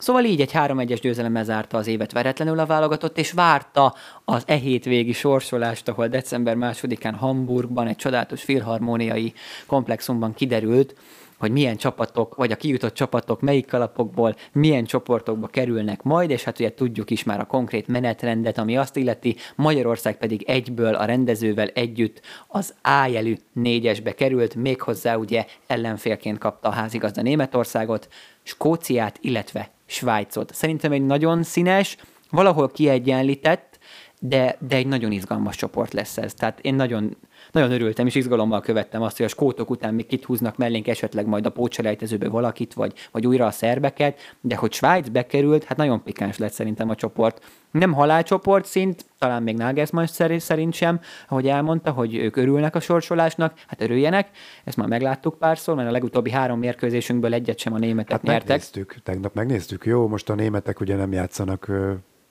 Szóval így egy 3-1-es győzelemmel zárta az évet veretlenül a válogatott, és várta az e hétvégi sorsolást, ahol december másodikán Hamburgban egy csodálatos filharmóniai komplexumban kiderült, hogy milyen csapatok, vagy a kijutott csapatok melyik kalapokból milyen csoportokba kerülnek majd, és hát ugye tudjuk is már a konkrét menetrendet, ami azt illeti, Magyarország pedig egyből a rendezővel együtt az A jelű négyesbe került, méghozzá ugye ellenfélként kapta a házigazda Németországot, Skóciát, illetve Svájcot. Szerintem egy nagyon színes, valahol kiegyenlített, de, de egy nagyon izgalmas csoport lesz ez. Tehát én nagyon, nagyon örültem, és izgalommal követtem azt, hogy a skótok után még kit húznak mellénk esetleg majd a pócselejtezőbe valakit, vagy, vagy újra a szerbeket, de hogy Svájc bekerült, hát nagyon pikáns lett szerintem a csoport. Nem halálcsoport szint, talán még Nagelsmann szerint szerint sem, ahogy elmondta, hogy ők örülnek a sorsolásnak, hát örüljenek, ezt már megláttuk párszor, mert a legutóbbi három mérkőzésünkből egyet sem a németek Hát nyertek. megnéztük, tegnap megnéztük. Jó, most a németek ugye nem játszanak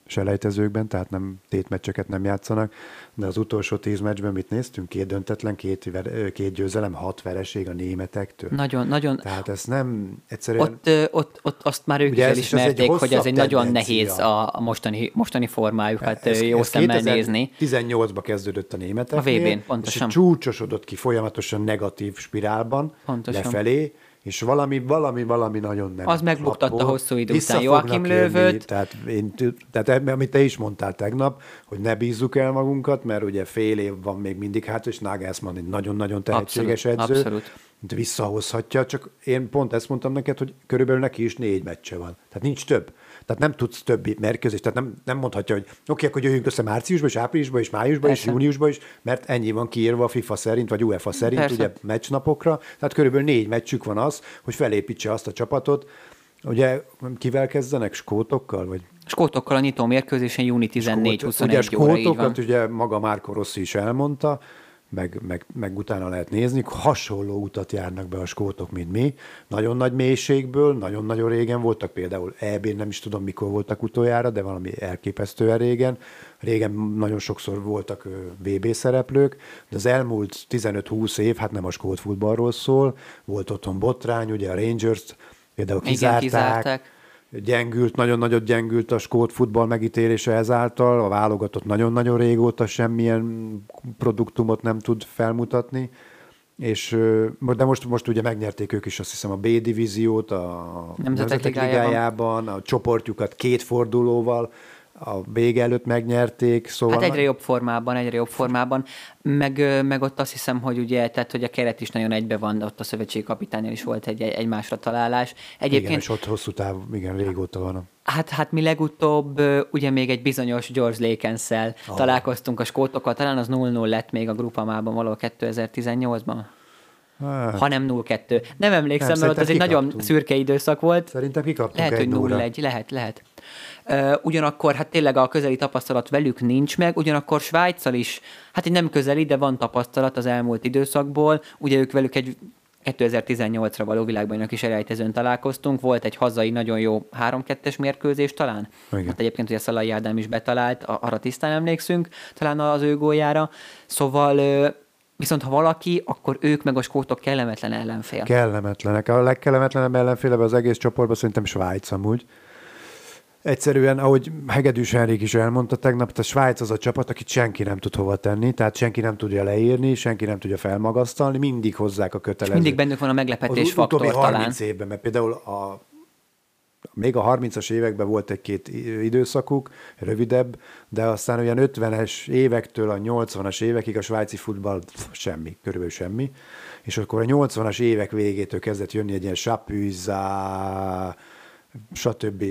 selejtezőkben, tehát nem tétmeccseket nem játszanak, de az utolsó tíz meccsben mit néztünk? Két döntetlen, két, ver, két győzelem, hat vereség a németektől. Nagyon, nagyon, Tehát ez nem egyszerűen... ott, ott, ott azt már ők Ugye is elismerték, hogy ez egy nagyon nehéz a, a mostani, mostani formájukat Ez- ez, jó ez szemmel nézni. 2018-ba kezdődött a németek. A VB-n, pontosan. És csúcsosodott ki folyamatosan negatív spirálban Pontosan. lefelé, és valami, valami, valami nagyon nem. Az megbuktatta abból hosszú idő után Joachim. Löwöt. Tehát, én, tehát eb- amit te is mondtál tegnap, hogy ne bízzuk el magunkat, mert ugye fél év van még mindig hát, és Nagelsmann egy nagyon-nagyon tehetséges Abszolút, edző. abszolút. Visszahozhatja, csak én pont ezt mondtam neked, hogy körülbelül neki is négy meccse van. Tehát nincs több. Tehát nem tudsz többi mérkőzést, tehát nem, nem mondhatja, hogy oké, okay, akkor jöjjünk össze márciusba, és áprilisba, és májusba, és Persze. júniusba is, mert ennyi van kiírva a FIFA szerint, vagy UEFA szerint, Persze. ugye meccsnapokra. Tehát körülbelül négy meccsük van az, hogy felépítse azt a csapatot. Ugye kivel kezdenek? Skótokkal? Vagy Skótokkal a nyitó mérkőzésen júni 14-21 ugye óra, van. skótokat ugye maga Márko Rossi is elmondta, meg, meg, meg utána lehet nézni, hasonló utat járnak be a skótok, mint mi. Nagyon nagy mélységből, nagyon-nagyon régen voltak, például EB-n nem is tudom, mikor voltak utoljára, de valami elképesztően régen. Régen nagyon sokszor voltak VB szereplők, de az elmúlt 15-20 év, hát nem a skót futballról szól, volt otthon botrány, ugye a Rangers például Igen, kizárták, kizárták. Gyengült, nagyon nagyot gyengült a skót futball megítélése ezáltal, a válogatott nagyon-nagyon régóta semmilyen produktumot nem tud felmutatni, és de most, most ugye megnyerték ők is azt hiszem a B divíziót a Nemzetek Ligájában. Ligájában, a csoportjukat két fordulóval a vége előtt megnyerték, szóval... Hát egyre jobb formában, egyre jobb formában, meg, meg ott azt hiszem, hogy ugye, tehát hogy a keret is nagyon egybe van, ott a szövetségi kapitányon is volt egy, egy másra találás. Egyébként, igen, és ott hosszú táv, igen, régóta van. Hát, hát mi legutóbb ugye még egy bizonyos George lakens oh. találkoztunk a skótokkal, talán az 0-0 lett még a grupamában valahol 2018-ban. Hát. Ha nem 0-2. Nem emlékszem, nem, mert ott ez egy nagyon szürke időszak volt. Szerintem kikaptunk Lehet, hogy 0-1, lehet, lehet. Ugyanakkor hát tényleg a közeli tapasztalat velük nincs meg, ugyanakkor Svájccal is, hát egy nem közeli, de van tapasztalat az elmúlt időszakból. Ugye ők velük egy 2018-ra való világbajnok is elejtezőn találkoztunk. Volt egy hazai nagyon jó 3-2-es mérkőzés talán. Igen. Hát egyébként ugye Szalai Ádám is betalált, arra tisztán emlékszünk, talán az ő góljára. Szóval Viszont ha valaki, akkor ők meg a skótok kellemetlen ellenfél. Kellemetlenek. A legkellemetlenebb ellenféle az egész csoportban szerintem Svájc amúgy. Egyszerűen, ahogy Hegedűs Henrik is elmondta tegnap, a Svájc az a csapat, akit senki nem tud hova tenni, tehát senki nem tudja leírni, senki nem tudja felmagasztalni, mindig hozzák a kötelező. mindig bennük van a meglepetés az faktor utóbbi 30 talán. évben, mert például a még a 30-as években volt egy-két időszakuk, rövidebb, de aztán olyan 50-es évektől a 80-as évekig a svájci futball semmi, körülbelül semmi. És akkor a 80-as évek végétől kezdett jönni egy ilyen Sapüza, stb.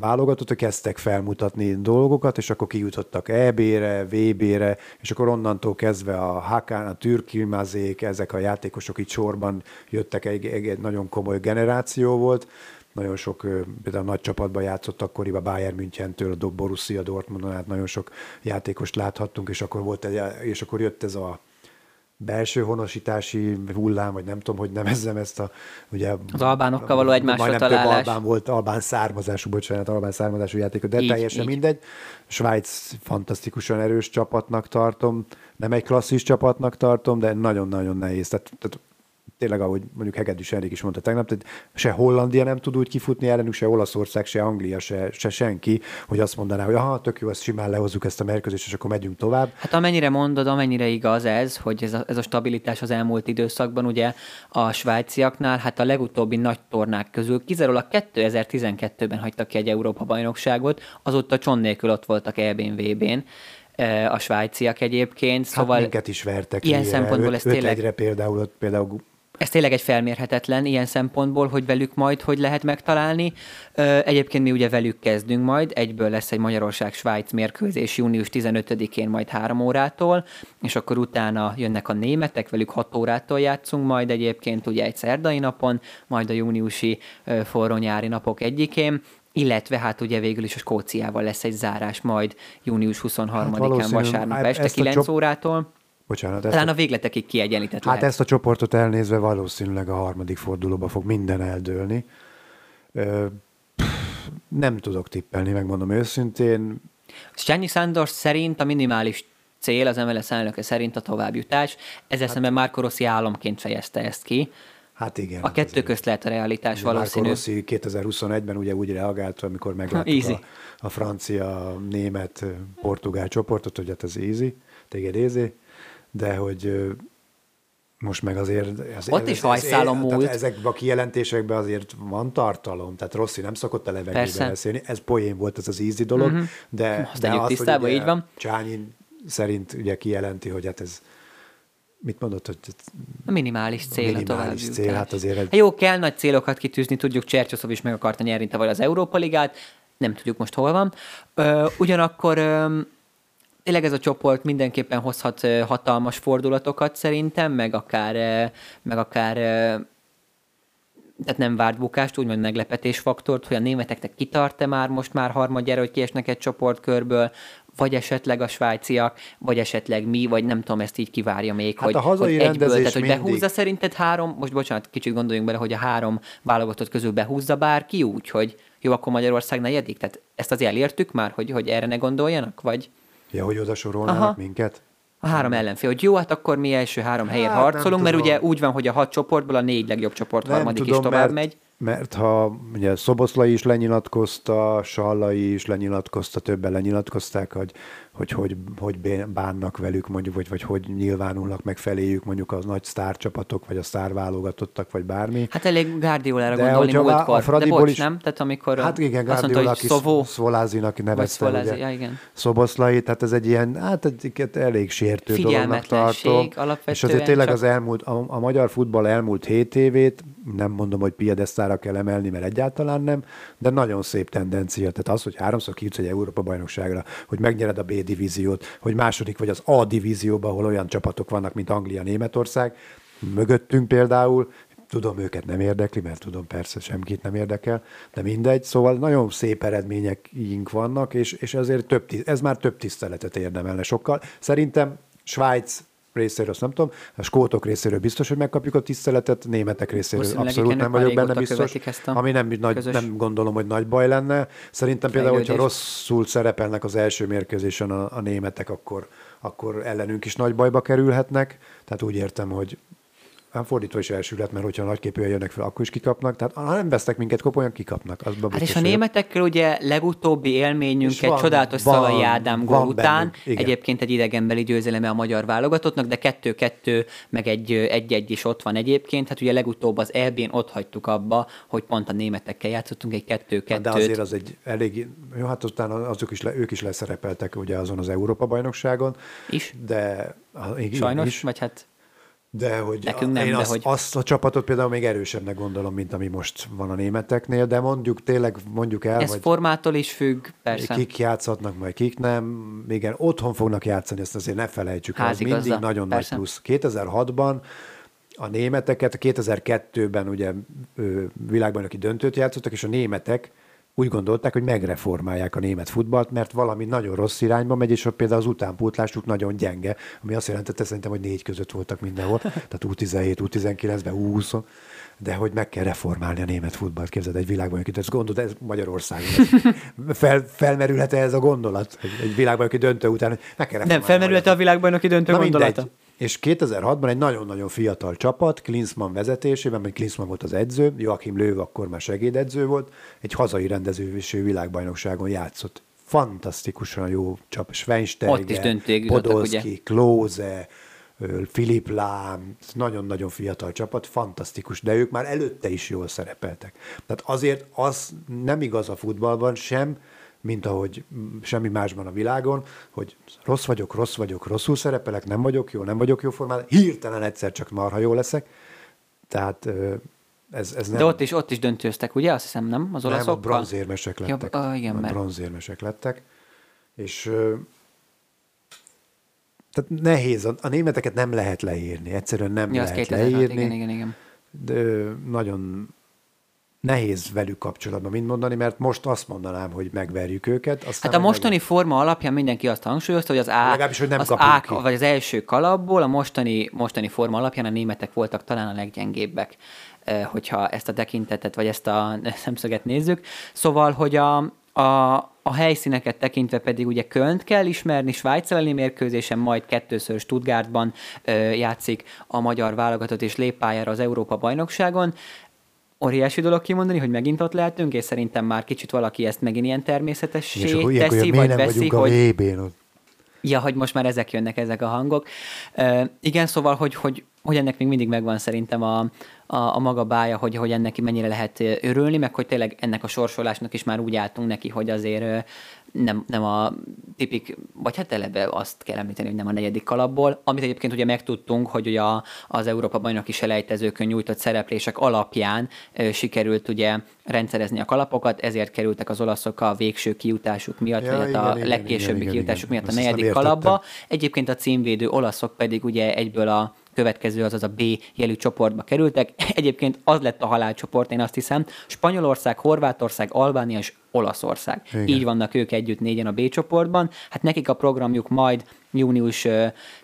válogatott, kezdtek felmutatni dolgokat, és akkor kijutottak EB-re, VB-re, és akkor onnantól kezdve a Hakán, a Türkilmazék, ezek a játékosok itt sorban jöttek, egy, egy, egy nagyon komoly generáció volt, nagyon sok, például nagy csapatban játszott akkoriban Bayern Münchentől, a Borussia Dortmundon át nagyon sok játékost láthattunk, és akkor, volt egy, és akkor jött ez a belső honosítási hullám, vagy nem tudom, hogy nevezzem ezt a... Ugye, az albánokkal való egymásra találás. Több albán volt, albán származású, bocsánat, albán származású játékot, de így, teljesen így. mindegy. Svájc fantasztikusan erős csapatnak tartom, nem egy klasszis csapatnak tartom, de nagyon-nagyon nehéz. Tehát, tehát tényleg, ahogy mondjuk Hegedűs Enrik is mondta tegnap, tehát se Hollandia nem tud úgy kifutni ellenük, se Olaszország, se Anglia, se, se senki, hogy azt mondaná, hogy aha, tök jó, ezt simán lehozzuk ezt a mérkőzést, és akkor megyünk tovább. Hát amennyire mondod, amennyire igaz ez, hogy ez a, ez a stabilitás az elmúlt időszakban, ugye a svájciaknál, hát a legutóbbi nagy tornák közül kizárólag 2012-ben hagytak ki egy Európa-bajnokságot, azóta cson nélkül ott voltak EB-n, VB-n a svájciak egyébként. Hát szóval hát minket is vertek. Ilyen szempontból ez tényleg... Egyre például, például ez tényleg egy felmérhetetlen ilyen szempontból, hogy velük majd hogy lehet megtalálni. Egyébként mi ugye velük kezdünk majd, egyből lesz egy Magyarország-Svájc mérkőzés június 15-én majd három órától, és akkor utána jönnek a németek, velük 6 órától játszunk majd egyébként ugye egy szerdai napon, majd a júniusi forró nyári napok egyikén, illetve hát ugye végül is a Skóciával lesz egy zárás majd június 23-án hát vasárnap este 9 csop... órától. Bocsánat. Talán a, a végletekig kiegyenlített Hát lehet. ezt a csoportot elnézve valószínűleg a harmadik fordulóba fog minden eldőlni. Ö, pff, nem tudok tippelni, megmondom őszintén. Sányi Sándor szerint a minimális cél az MLS elnöke szerint a továbbjutás. Ezzel hát, szemben Marco Rossi államként fejezte ezt ki. Hát igen. A kettő közt lehet a realitás valószínű. Marco Rossi 2021-ben ugye úgy reagált, amikor megláttuk a, a francia, német, portugál csoportot, hogy hát ez easy, téged easy de hogy most meg azért... Ez, Ott ez, is hajszálom múlt. Ezekben a kijelentésekben azért van tartalom, tehát Rossi nem szokott a levegőben beszélni, ez poén volt ez az easy dolog, uh-huh. de, Azt de az, tisztába, így van. Csányi szerint ugye kijelenti, hogy hát ez mit mondott, hogy a minimális cél a minimális a cél, hát azért... Hát jó, kell nagy célokat kitűzni, tudjuk, Csercsoszov is meg akarta nyerni tavaly az Európa Ligát, nem tudjuk most hol van. Ö, ugyanakkor ö, tényleg ez a csoport mindenképpen hozhat hatalmas fordulatokat szerintem, meg akár, meg akár tehát nem várt bukást, úgymond meglepetésfaktort, hogy a németeknek kitart-e már most már harmadjára, hogy kiesnek egy csoportkörből, vagy esetleg a svájciak, vagy esetleg mi, vagy nem tudom, ezt így kivárja még, hát hogy, a hazai hogy egyből, tehát hogy mindig. behúzza szerinted három, most bocsánat, kicsit gondoljunk bele, hogy a három válogatott közül behúzza bárki úgy, hogy jó, akkor Magyarország negyedik, tehát ezt azért elértük már, hogy, hogy erre ne gondoljanak, vagy? Ja, hogy oda sorolnának Aha. minket? A három ellenfél, hogy jó, hát akkor mi első három helyet hát, harcolunk, mert ugye úgy van, hogy a hat csoportból a négy legjobb csoport nem harmadik tudom, is tovább megy. mert ha ugye Szoboszlai is lenyilatkozta, Sallai is lenyilatkozta, többen lenyilatkozták, hogy hogy, hogy hogy bánnak velük mondjuk, vagy, vagy hogy nyilvánulnak meg feléjük mondjuk az nagy sztárcsapatok, vagy a sztárválogatottak, vagy bármi. Hát elég Guardiolára gondolni múltkor, a de bocs, is, nem? Tehát amikor hát igen, Guardiola, aki Szovó, Szvolázinak nevezte, Szvolázi, ugye, ja, igen. Szoboszlai, tehát ez egy ilyen, hát egy elég sértő dolognak tartom. És azért tényleg csak... az elmúlt, a, a magyar futball elmúlt hét évét, nem mondom, hogy piedesztára kell emelni, mert egyáltalán nem, de nagyon szép tendencia. Tehát az, hogy háromszor kijutsz egy Európa bajnokságra, hogy megnyered a B divíziót, hogy második vagy az A divízióban, ahol olyan csapatok vannak, mint Anglia, Németország, mögöttünk például, tudom, őket nem érdekli, mert tudom, persze semkit nem érdekel, de mindegy. Szóval nagyon szép eredményeink vannak, és, és ezért több, ez már több tiszteletet érdemelne sokkal. Szerintem Svájc részéről azt nem tudom, a skótok részéről biztos, hogy megkapjuk a tiszteletet, németek részéről abszolút nem vagyok benne biztos, ami nem, nagy, nem gondolom, hogy nagy baj lenne. Szerintem például, hogyha rosszul szerepelnek az első mérkőzésen a, a németek, akkor, akkor ellenünk is nagy bajba kerülhetnek. Tehát úgy értem, hogy nem fordítva is elsülhet, mert hogyha nagyképűen jönnek fel, akkor is kikapnak. Tehát ha nem vesznek minket kopolyan, kikapnak. Az hát és a németekkel ugye legutóbbi élményünket van, csodálatos van, Szalai Ádám gól után, egyébként egy idegenbeli győzeleme a magyar válogatottnak, de kettő-kettő, meg egy egy-egy is ott van egyébként. Hát ugye legutóbb az EB-n ott hagytuk abba, hogy pont a németekkel játszottunk egy kettő-kettőt. De azért az egy elég, jó, hát aztán azok is le, ők is leszerepeltek ugye azon az Európa bajnokságon. Is? De Sajnos, is. vagy hát de hogy Nekünk nem, én de azt, hogy... azt a csapatot például még erősebbnek gondolom, mint ami most van a németeknél, de mondjuk tényleg mondjuk el, Ez hogy formától is függ, persze. Kik játszhatnak, majd kik nem. Igen, otthon fognak játszani, ezt azért ne felejtsük. Az mindig nagyon persze. nagy plusz. 2006-ban a németeket, 2002-ben ugye világbajnoki döntőt játszottak, és a németek úgy gondolták, hogy megreformálják a német futballt, mert valami nagyon rossz irányba megy, és például az utánpótlásuk nagyon gyenge, ami azt jelentette szerintem, hogy négy között voltak mindenhol, tehát U17, U19-ben, U20 de hogy meg kell reformálni a német futballt, képzeld egy világban, hogy ezt gondolod, ez Magyarországon. Fel, felmerülhet-e ez a gondolat, egy világbajnoki döntő után, hogy meg kell Nem, felmerülhet-e a világbajnoki döntő Na gondolata? Mindegy és 2006-ban egy nagyon-nagyon fiatal csapat, Klinsmann vezetésében, mert Klinsmann volt az edző, Joachim Löw akkor már segédedző volt, egy hazai rendezővésű világbajnokságon játszott. Fantasztikusan jó csap, Schweinsteiger, Podolski, Klose, Filip Lám, nagyon-nagyon fiatal csapat, fantasztikus, de ők már előtte is jól szerepeltek. Tehát azért az nem igaz a futballban sem, mint ahogy semmi másban a világon, hogy rossz vagyok, rossz vagyok, rosszul szerepelek, nem vagyok jó, nem vagyok jó formában, hirtelen egyszer csak marha jó leszek. Tehát ez, ez nem... De ott is, ott is döntőztek, ugye? Azt hiszem, nem? Az olaszokkal? Nem, a bronzérmesek lettek. Ja, uh, igen, mert... bronzérmesek lettek. És tehát nehéz, a, a németeket nem lehet leírni, egyszerűen nem ja, lehet leírni. Igen, igen, igen. De nagyon nehéz velük kapcsolatban mind mondani, mert most azt mondanám, hogy megverjük őket. Aztán hát a mostani meg... forma alapján mindenki azt hangsúlyozta, hogy az A, Legalábbis, hogy nem az A vagy az első kalapból a mostani, mostani forma alapján a németek voltak talán a leggyengébbek hogyha ezt a tekintetet, vagy ezt a szemszöget nézzük. Szóval, hogy a, a, a helyszíneket tekintve pedig ugye Kölnt kell ismerni, Svájc elleni mérkőzésen, majd kettőször Stuttgartban ö, játszik a magyar válogatott és lép pályára az Európa bajnokságon óriási dolog kimondani, hogy megint ott lehetünk, és szerintem már kicsit valaki ezt megint ilyen természetessé és teszi, vagy veszi, hogy... A Ja, hogy most már ezek jönnek, ezek a hangok. Uh, igen, szóval, hogy, hogy, hogy ennek még mindig megvan szerintem a, a, a maga bája, hogy, hogy ennek mennyire lehet örülni, meg hogy tényleg ennek a sorsolásnak is már úgy álltunk neki, hogy azért nem, nem a tipik, vagy hát eleve azt kell említeni, hogy nem a negyedik kalapból, amit egyébként ugye megtudtunk, hogy ugye az Európa bajnoki selejtezőkön nyújtott szereplések alapján ö, sikerült ugye rendszerezni a kalapokat, ezért kerültek az olaszok a végső kiutásuk miatt, ja, vagy igen, a igen, legkésőbbi igen, kiutásuk igen, miatt a negyedik kalapba. Egyébként a címvédő olaszok pedig ugye egyből a következő, azaz a B jelű csoportba kerültek. Egyébként az lett a halálcsoport, én azt hiszem. Spanyolország, Horvátország, Albánia és Olaszország. Igen. Így vannak ők együtt négyen a B csoportban. Hát nekik a programjuk majd június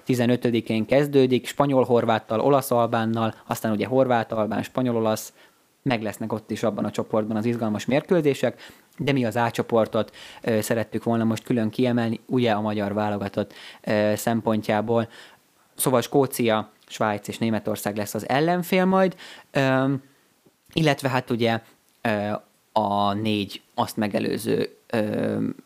15-én kezdődik, spanyol-horváttal, olasz-albánnal, aztán ugye horvát-albán, spanyol-olasz, meg lesznek ott is abban a csoportban az izgalmas mérkőzések, de mi az A csoportot ö, szerettük volna most külön kiemelni, ugye a magyar válogatott ö, szempontjából. Szóval Skócia, Svájc és Németország lesz az ellenfél majd. Illetve hát ugye a négy azt megelőző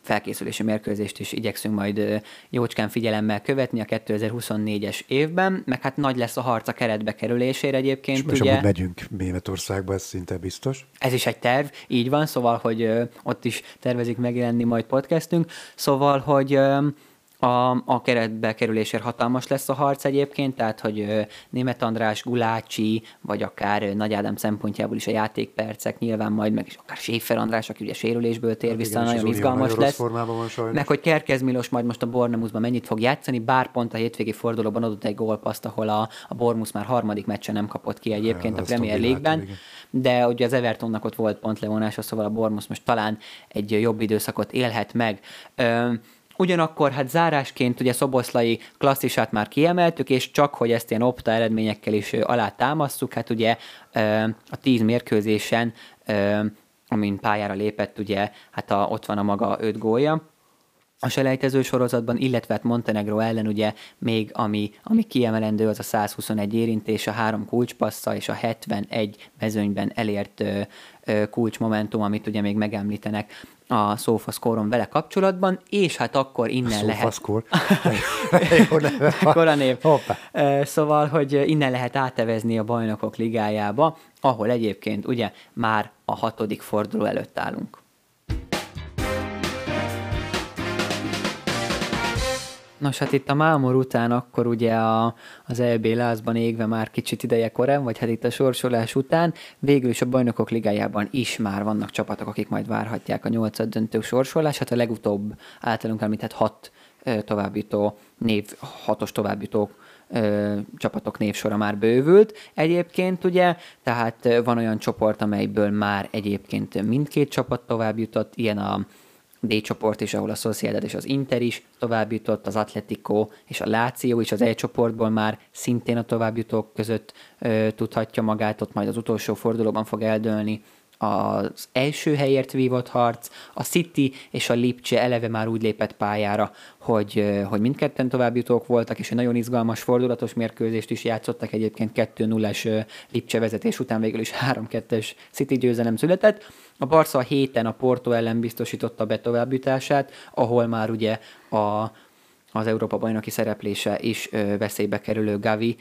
felkészülési mérkőzést is igyekszünk majd jócskán figyelemmel követni a 2024-es évben, meg hát nagy lesz a harc a keretbe kerülésére egyébként. És, ugye, és megyünk Németországba, ez szinte biztos. Ez is egy terv, így van, szóval, hogy ott is tervezik megjelenni majd podcastünk, szóval, hogy a, a keretbe kerülésért hatalmas lesz a harc egyébként, tehát hogy Német András, Gulácsi, vagy akár Nagy Ádám szempontjából is a játékpercek nyilván majd, meg is akár Séfer András, aki ugye sérülésből tér hát vissza, igen, nagyon izgalmas nagyon lesz. Van meg hogy Kerkez Milos majd most a Bornemuszban mennyit fog játszani, bár pont a hétvégi fordulóban adott egy gólpaszt, ahol a, a Bormus már harmadik meccsen nem kapott ki egyébként ja, a Premier League-ben, de ugye az Evertonnak ott volt pontlevonása, szóval a Bormus most talán egy jobb időszakot élhet meg. Ö, Ugyanakkor hát zárásként ugye Szoboszlai klasszisát már kiemeltük, és csak hogy ezt ilyen opta eredményekkel is alá támasztjuk, hát ugye a tíz mérkőzésen, amin pályára lépett, ugye hát a, ott van a maga öt gólja, a selejtező sorozatban, illetve hát Montenegro ellen ugye még ami, ami kiemelendő az a 121 érintés, a három kulcspassza és a 71 mezőnyben elért ö, ö, kulcsmomentum, amit ugye még megemlítenek a SofaScore-on vele kapcsolatban, és hát akkor innen a lehet... SofaScore? Kora név. Hoppá. Szóval, hogy innen lehet átevezni a bajnokok ligájába, ahol egyébként ugye már a hatodik forduló előtt állunk. Nos, hát itt a Mámor után akkor ugye a, az EB lázban égve már kicsit ideje korán, vagy hát itt a sorsolás után végül is a bajnokok ligájában is már vannak csapatok, akik majd várhatják a nyolcad döntő sorsolását. A legutóbb általunk említett hat továbbító név, hatos továbbító ö, csapatok névsora már bővült egyébként, ugye, tehát van olyan csoport, amelyből már egyébként mindkét csapat tovább jutott, ilyen a D csoport is, ahol a Sociedad és az Inter is tovább jutott, az Atletico és a Láció is az E csoportból már szintén a továbbjutók között ö, tudhatja magát, ott majd az utolsó fordulóban fog eldőlni az első helyért vívott harc, a City és a Lipcse eleve már úgy lépett pályára, hogy, hogy mindketten továbbjutók voltak, és egy nagyon izgalmas fordulatos mérkőzést is játszottak, egyébként 2-0-es Lipcse vezetés után végül is 3-2-es City győzelem született. A Barca a héten a Porto ellen biztosította be továbbjutását, ahol már ugye a az Európa bajnoki szereplése is veszélybe kerülő Gavi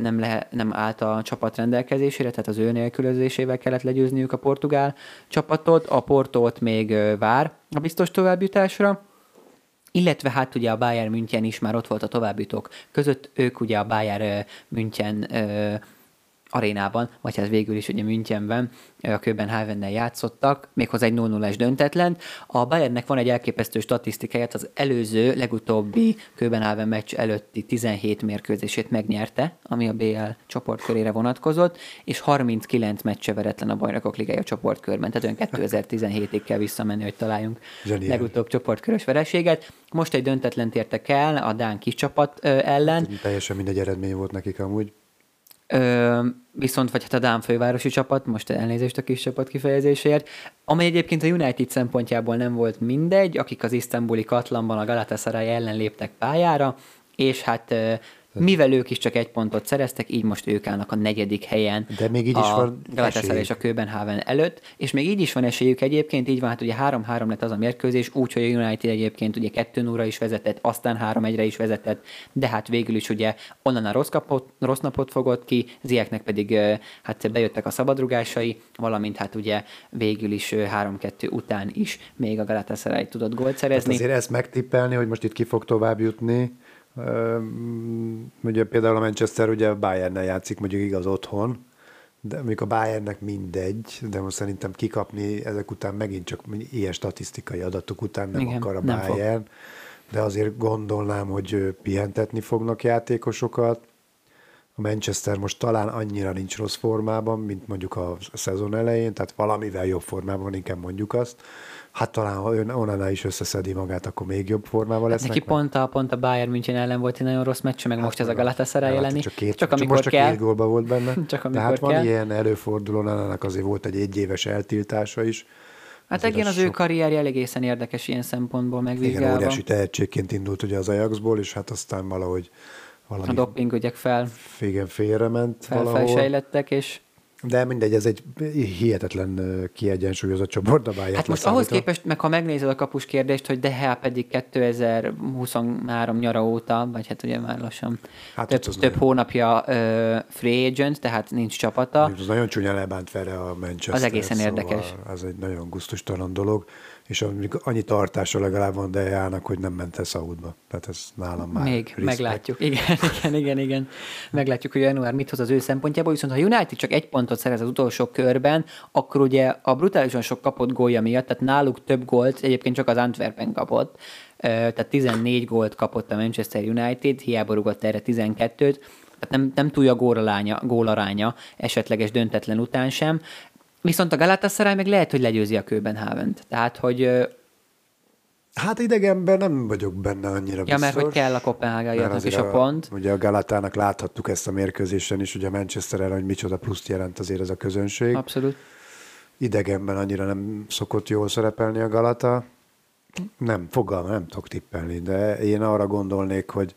nem, le, nem állt a csapat rendelkezésére, tehát az ő nélkülözésével kellett legyőzniük a portugál csapatot. A Portót még vár a biztos továbbjutásra, illetve hát ugye a Bayern München is már ott volt a továbbjutók között, ők ugye a Bayern München arénában, vagy hát végül is ugye Münchenben a Köbenhavennel játszottak, méghozzá egy 0 es döntetlen. A Bayernnek van egy elképesztő statisztikáját, az előző, legutóbbi Köbenhaven meccs előtti 17 mérkőzését megnyerte, ami a BL csoportkörére vonatkozott, és 39 meccse veretlen a Bajnokok Ligája csoportkörben, tehát olyan 2017-ig kell visszamenni, hogy találjunk Zseniál. legutóbb csoportkörös vereséget. Most egy döntetlen értek el a Dán kis csapat ellen. Teljesen mindegy eredmény volt nekik amúgy. Ö, viszont vagy hát a Dán fővárosi csapat, most elnézést a kis csapat kifejezésért, amely egyébként a United szempontjából nem volt mindegy, akik az isztambuli Katlanban a Galatasaray ellen léptek pályára, és hát mivel ők is csak egy pontot szereztek, így most ők állnak a negyedik helyen. De még így is van Galatasaray és a Köbenhaven előtt, és még így is van esélyük egyébként, így van, hát ugye 3-3 lett az a mérkőzés, úgyhogy a United egyébként ugye 2 0 is vezetett, aztán 3-1-re is vezetett, de hát végül is ugye onnan a rossz, kapot, rossz napot fogott ki, Zieknek pedig hát bejöttek a szabadrugásai, valamint hát ugye végül is 3-2 után is még a Galatasaray tudott gólt szerezni. Hát azért ezt megtippelni, hogy most itt ki fog tovább jutni, Ugye például a Manchester ugye a Bayernnel játszik, mondjuk igaz otthon, de mondjuk a Bayernnek mindegy, de most szerintem kikapni ezek után megint csak ilyen statisztikai adatok után nem Igen, akar a nem Bayern, fog. de azért gondolnám, hogy pihentetni fognak játékosokat. A Manchester most talán annyira nincs rossz formában, mint mondjuk a szezon elején, tehát valamivel jobb formában, inkább mondjuk azt hát talán ha ön Onana is összeszedi magát, akkor még jobb formában lesz. Hát neki pont a, pont a Bayern München ellen volt egy nagyon rossz meccs, meg hát most ez a Galatasaray elleni. Csak, két, csak, amikor most csak kell. két gólba volt benne. csak amikor Tehát van ilyen előforduló, Onanának azért volt egy egyéves eltiltása is. Hát igen, az, az ő karrierje egészen érdekes ilyen szempontból megvizsgálva. Igen, óriási tehetségként indult ugye az Ajaxból, és hát aztán valahogy valami... A doping ügyek fel... Igen, félrement felfelsejlettek, és De mindegy, ez egy hihetetlen kiegyensúlyozott csoport a Bayern Hát most ahhoz képest, meg ha megnézed a kapus kérdést, hogy De Gea pedig 2023 nyara óta, vagy hát ugye már lassan Hát több, több nagyon- hónapja ö, free agent, tehát nincs csapata. Ez nagyon csúnya lebánt vele a Manchester. Az egészen szóval érdekes. Ez egy nagyon gusztustalan dolog, és annyi tartása legalább van Dejának, hogy nem ment el Szaúdba. Tehát ez nálam már Még respect. meglátjuk. Igen, igen, igen, igen. Meglátjuk, hogy január mit hoz az ő szempontjából, viszont ha United csak egy pontot szerez az utolsó körben, akkor ugye a brutálisan sok kapott gólja miatt, tehát náluk több gólt egyébként csak az Antwerpen kapott, tehát 14 gólt kapott a Manchester United, hiába rugott erre 12-t, tehát nem, nem túl a gólaránya, gólaránya esetleges döntetlen után sem. Viszont a Galatasaray meg lehet, hogy legyőzi a Köbenhavent. Tehát, hogy Hát idegenben nem vagyok benne annyira ja, biztos. mert hogy kell a Mert Kopenhágaiaknak is azért a pont. Ugye a Galatának láthattuk ezt a mérkőzésen is, ugye a Manchester ellen, hogy micsoda pluszt jelent azért ez a közönség. Abszolút. Idegenben annyira nem szokott jól szerepelni a Galata. Nem, fogalma, nem tudok tippelni, de én arra gondolnék, hogy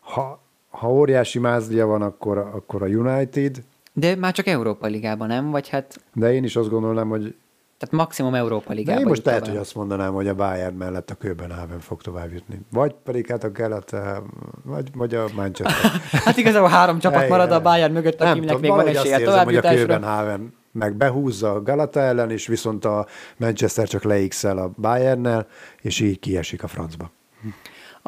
ha, ha óriási mázlia van, akkor, akkor a United, De már csak Európa Ligában, nem? Vagy hát, de én is azt gondolnám, hogy tehát maximum Európa de Ligában. én most lehet, tovább. hogy azt mondanám, hogy a Bayern mellett a Köbenhaven fog tovább jutni. Vagy pedig hát a Galata, vagy, vagy a Manchester. Hát igazából három csapat marad a Bayern mögött, akinek még van esélye azt érzem, hogy a. Köbenhaven meg behúzza a Galata ellen, és viszont a Manchester csak leixel a Bayernnel, és így kiesik a francba.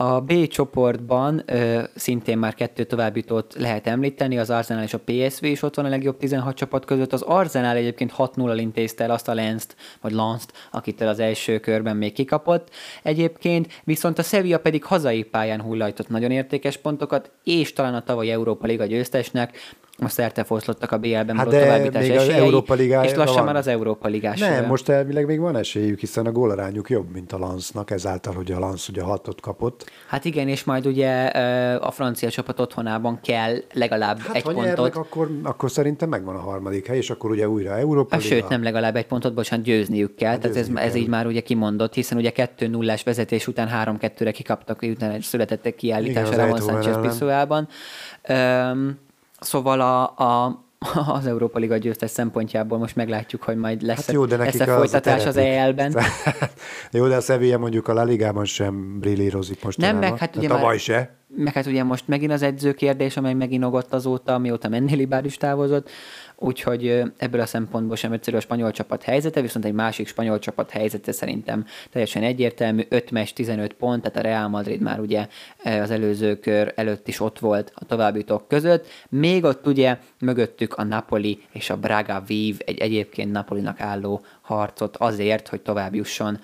A B csoportban ö, szintén már kettő továbbjutót lehet említeni, az Arsenal és a PSV is ott van a legjobb 16 csapat között. Az Arsenal egyébként 6-0 intézte el azt a Lenzt, vagy Lanszt, akitől az első körben még kikapott. Egyébként viszont a Sevilla pedig hazai pályán hullajtott nagyon értékes pontokat, és talán a tavaly Európa Liga győztesnek most szertefoszlottak a BL-ben Hát de továbbítás még az esélyei, Európa Ligája és lassan van. már az Európa Ligás. Nem, most elvileg még van esélyük, hiszen a gólarányuk jobb, mint a Lansznak, ezáltal, hogy a Lansz ugye hatot kapott. Hát igen, és majd ugye a francia csapat otthonában kell legalább Hát egy ha pontot. nyernek, akkor, akkor szerintem megvan a harmadik hely, és akkor ugye újra Európa Hát, Liga. sőt, nem legalább egy pontot, bocsánat, győzniük kell. Tehát ez, győzniük ez kell. így már ugye kimondott, hiszen ugye 2-0-ás vezetés után 3-2-re kikaptak, utána született egy kiállítás Igen, a az Ramon Sánchez ellen. Piszuában. Szóval a, a, az Európa Liga győztes szempontjából most meglátjuk, hogy majd lesz Hát jó, de lesz nekik a folytatás az. EL-ben. jó, de a Sevilla mondjuk a La Ligában sem brillírozik most. Nem, meg hát ugye Tavaly már- se. Meg hát ugye most megint az edző kérdés, amely megint ogott azóta, mióta Mennéli bár is távozott, úgyhogy ebből a szempontból sem egyszerű a spanyol csapat helyzete, viszont egy másik spanyol csapat helyzete szerintem teljesen egyértelmű, 5 meccs, 15 pont, tehát a Real Madrid már ugye az előző kör előtt is ott volt a továbbitók között, még ott ugye mögöttük a Napoli és a Braga vív egy egyébként Napolinak álló harcot azért, hogy tovább jusson,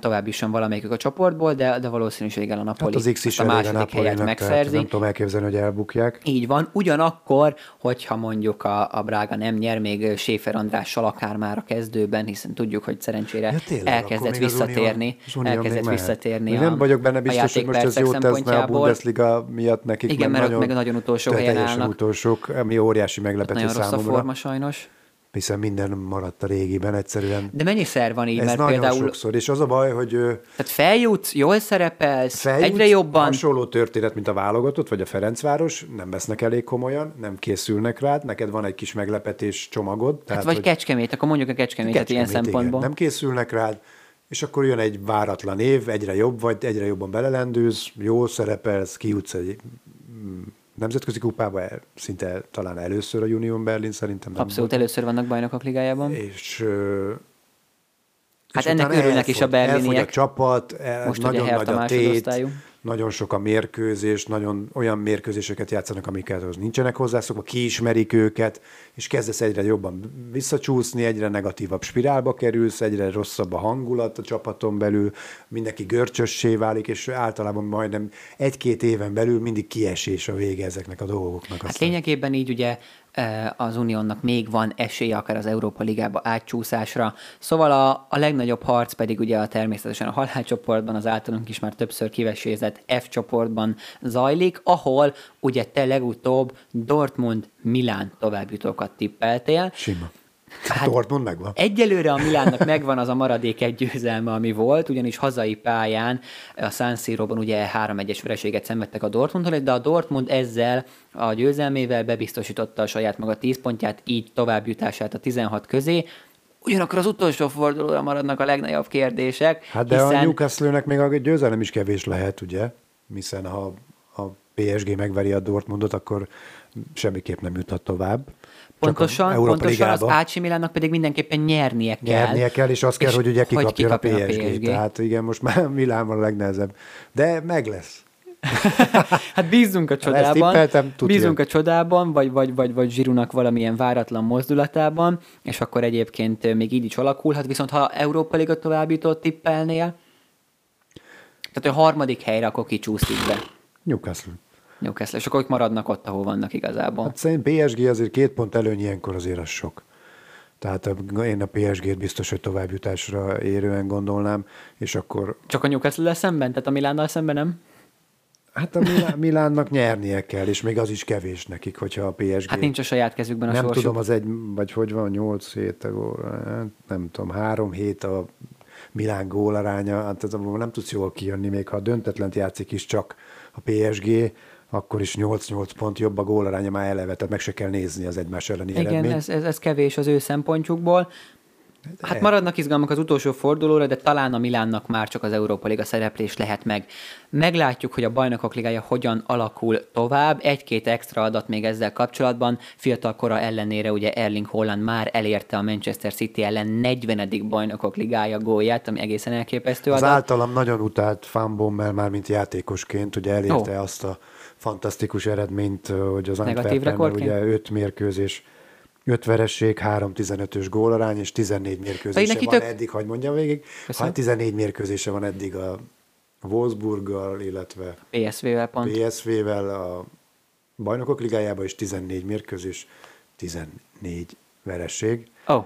tovább jusson valamelyikük a csoportból, de, de valószínűséggel a Napoli Hát az X is a elég a második helyet Napolinak, tehát megszerzi. nem tudom elképzelni, hogy elbukják. Így van. Ugyanakkor, hogyha mondjuk a, a Braga nem nyer, még Séfer Andrással akár már a kezdőben, hiszen tudjuk, hogy szerencsére Ja, tényleg, elkezdett az visszatérni, az Unión még elkezdett visszatérni a, Nem vagyok benne biztos, hogy most ez jót teszne a. Bundesliga miatt nekik. Igen, mert ott meg nagyon utolsó helyen állnak. utolsók, ami óriási meglepetés Nagyon rossz a számomra, forma sajnos. Hiszen minden maradt a régiben egyszerűen. De mennyiszer van így, Ez mert nagyon például sokszor, és az a baj, hogy tehát feljutsz, jól szerepelsz, feljutsz, egyre jobban, hasonló történet, mint a válogatott, vagy a Ferencváros, nem vesznek elég komolyan, nem készülnek rád, neked van egy kis meglepetés csomagod. hát vagy hogy- Kecskemét, akkor mondjuk a Kecskemétet ilyen Kecskemét, szempontból. Igen. Nem készülnek rád, és akkor jön egy váratlan év, egyre jobb vagy, egyre jobban belelendülsz, jól szerepelsz, kijutsz egy mm, nemzetközi kupába, el- szinte talán először a Union Berlin szerintem. Nem Abszolút volt. először vannak bajnokok ligájában. És, ö, Hát és ennek örülnek is a elfogy- elfogy berliniek. a csapat, el- Most ugye nagyon Hertha nagy a tét, másodosztályú. Nagyon sok a mérkőzés, nagyon olyan mérkőzéseket játszanak, amiket az nincsenek hozzászokva, kiismerik őket, és kezdesz egyre jobban visszacsúszni, egyre negatívabb spirálba kerülsz, egyre rosszabb a hangulat a csapaton belül, mindenki görcsössé válik, és általában majdnem egy-két éven belül mindig kiesés a vége ezeknek a dolgoknak. Hát aztán. lényegében így ugye az Uniónnak még van esélye akár az Európa Ligába átcsúszásra. Szóval a, a legnagyobb harc pedig ugye a természetesen a halálcsoportban, az általunk is már többször kivesézett F csoportban zajlik, ahol ugye te legutóbb Dortmund Milán továbbjutókat tippeltél. Sima. Hát, Dortmund megvan. Egyelőre a Milánnak megvan az a maradék egy győzelme, ami volt, ugyanis hazai pályán a San Siro-ban ugye 3-1-es vereséget szenvedtek a Dortmundtól, de a Dortmund ezzel a győzelmével bebiztosította a saját maga 10 pontját, így továbbjutását a 16 közé. Ugyanakkor az utolsó fordulóra maradnak a legnagyobb kérdések. Hát de hiszen... a Newcastle-nek még a győzelem is kevés lehet, ugye? Hiszen ha a PSG megveri a Dortmundot, akkor semmiképp nem juthat tovább. Pontosan, pontosan az AC Milánnak pedig mindenképpen nyernie kell. Nyernie kell, és az kell, hogy ugye kikapja, a, PSG. a PSG. Tehát igen, most már Milán van a legnehezebb. De meg lesz. hát bízunk a csodában, bízunk a csodában, vagy, vagy, vagy, vagy Zsirunak valamilyen váratlan mozdulatában, és akkor egyébként még így is alakulhat, viszont ha Európa Liga továbbított tippelnél, tehát a harmadik helyre akkor kicsúszik be. Newcastle. Newcastle, és akkor ők maradnak ott, ahol vannak igazából. Hát szerint PSG azért két pont előny ilyenkor azért az sok. Tehát én a PSG-t biztos, hogy továbbjutásra érően gondolnám, és akkor... Csak a Newcastle szemben? Tehát a Milánnal szemben nem? Hát a Milán, Milánnak nyernie kell, és még az is kevés nekik, hogyha a PSG... Hát nincs a saját kezükben a Nem sorsuk. tudom, az egy, vagy hogy van, 8 hét, nem tudom, 3 hét a Milán gólaránya, hát nem tudsz jól kijönni, még ha döntetlent játszik is csak a PSG, akkor is 8-8 pont jobb a gólaránya már eleve, tehát meg se kell nézni az egymás elleni Igen, eredményt. ez, ez, ez kevés az ő szempontjukból. Hát maradnak izgalmak az utolsó fordulóra, de talán a Milánnak már csak az Európa Liga szereplés lehet meg. Meglátjuk, hogy a Bajnokok Ligája hogyan alakul tovább. Egy-két extra adat még ezzel kapcsolatban. Fiatal kora ellenére ugye Erling Holland már elérte a Manchester City ellen 40. Bajnokok Ligája gólját, ami egészen elképesztő adat. Az általam nagyon utált fanbommel már, mint játékosként, ugye elérte oh. azt a fantasztikus eredményt, hogy az Antwerpenben ugye 5 mérkőzés 5 veresség, 3-15-ös gólarány, és 14 mérkőzése van tök... eddig, hogy mondjam végig. Ha 14 mérkőzése van eddig a Wolfsburggal, illetve PSV-vel pont. PSV-vel a bajnokok ligájában, és 14 mérkőzés, 14 veresség. Oh.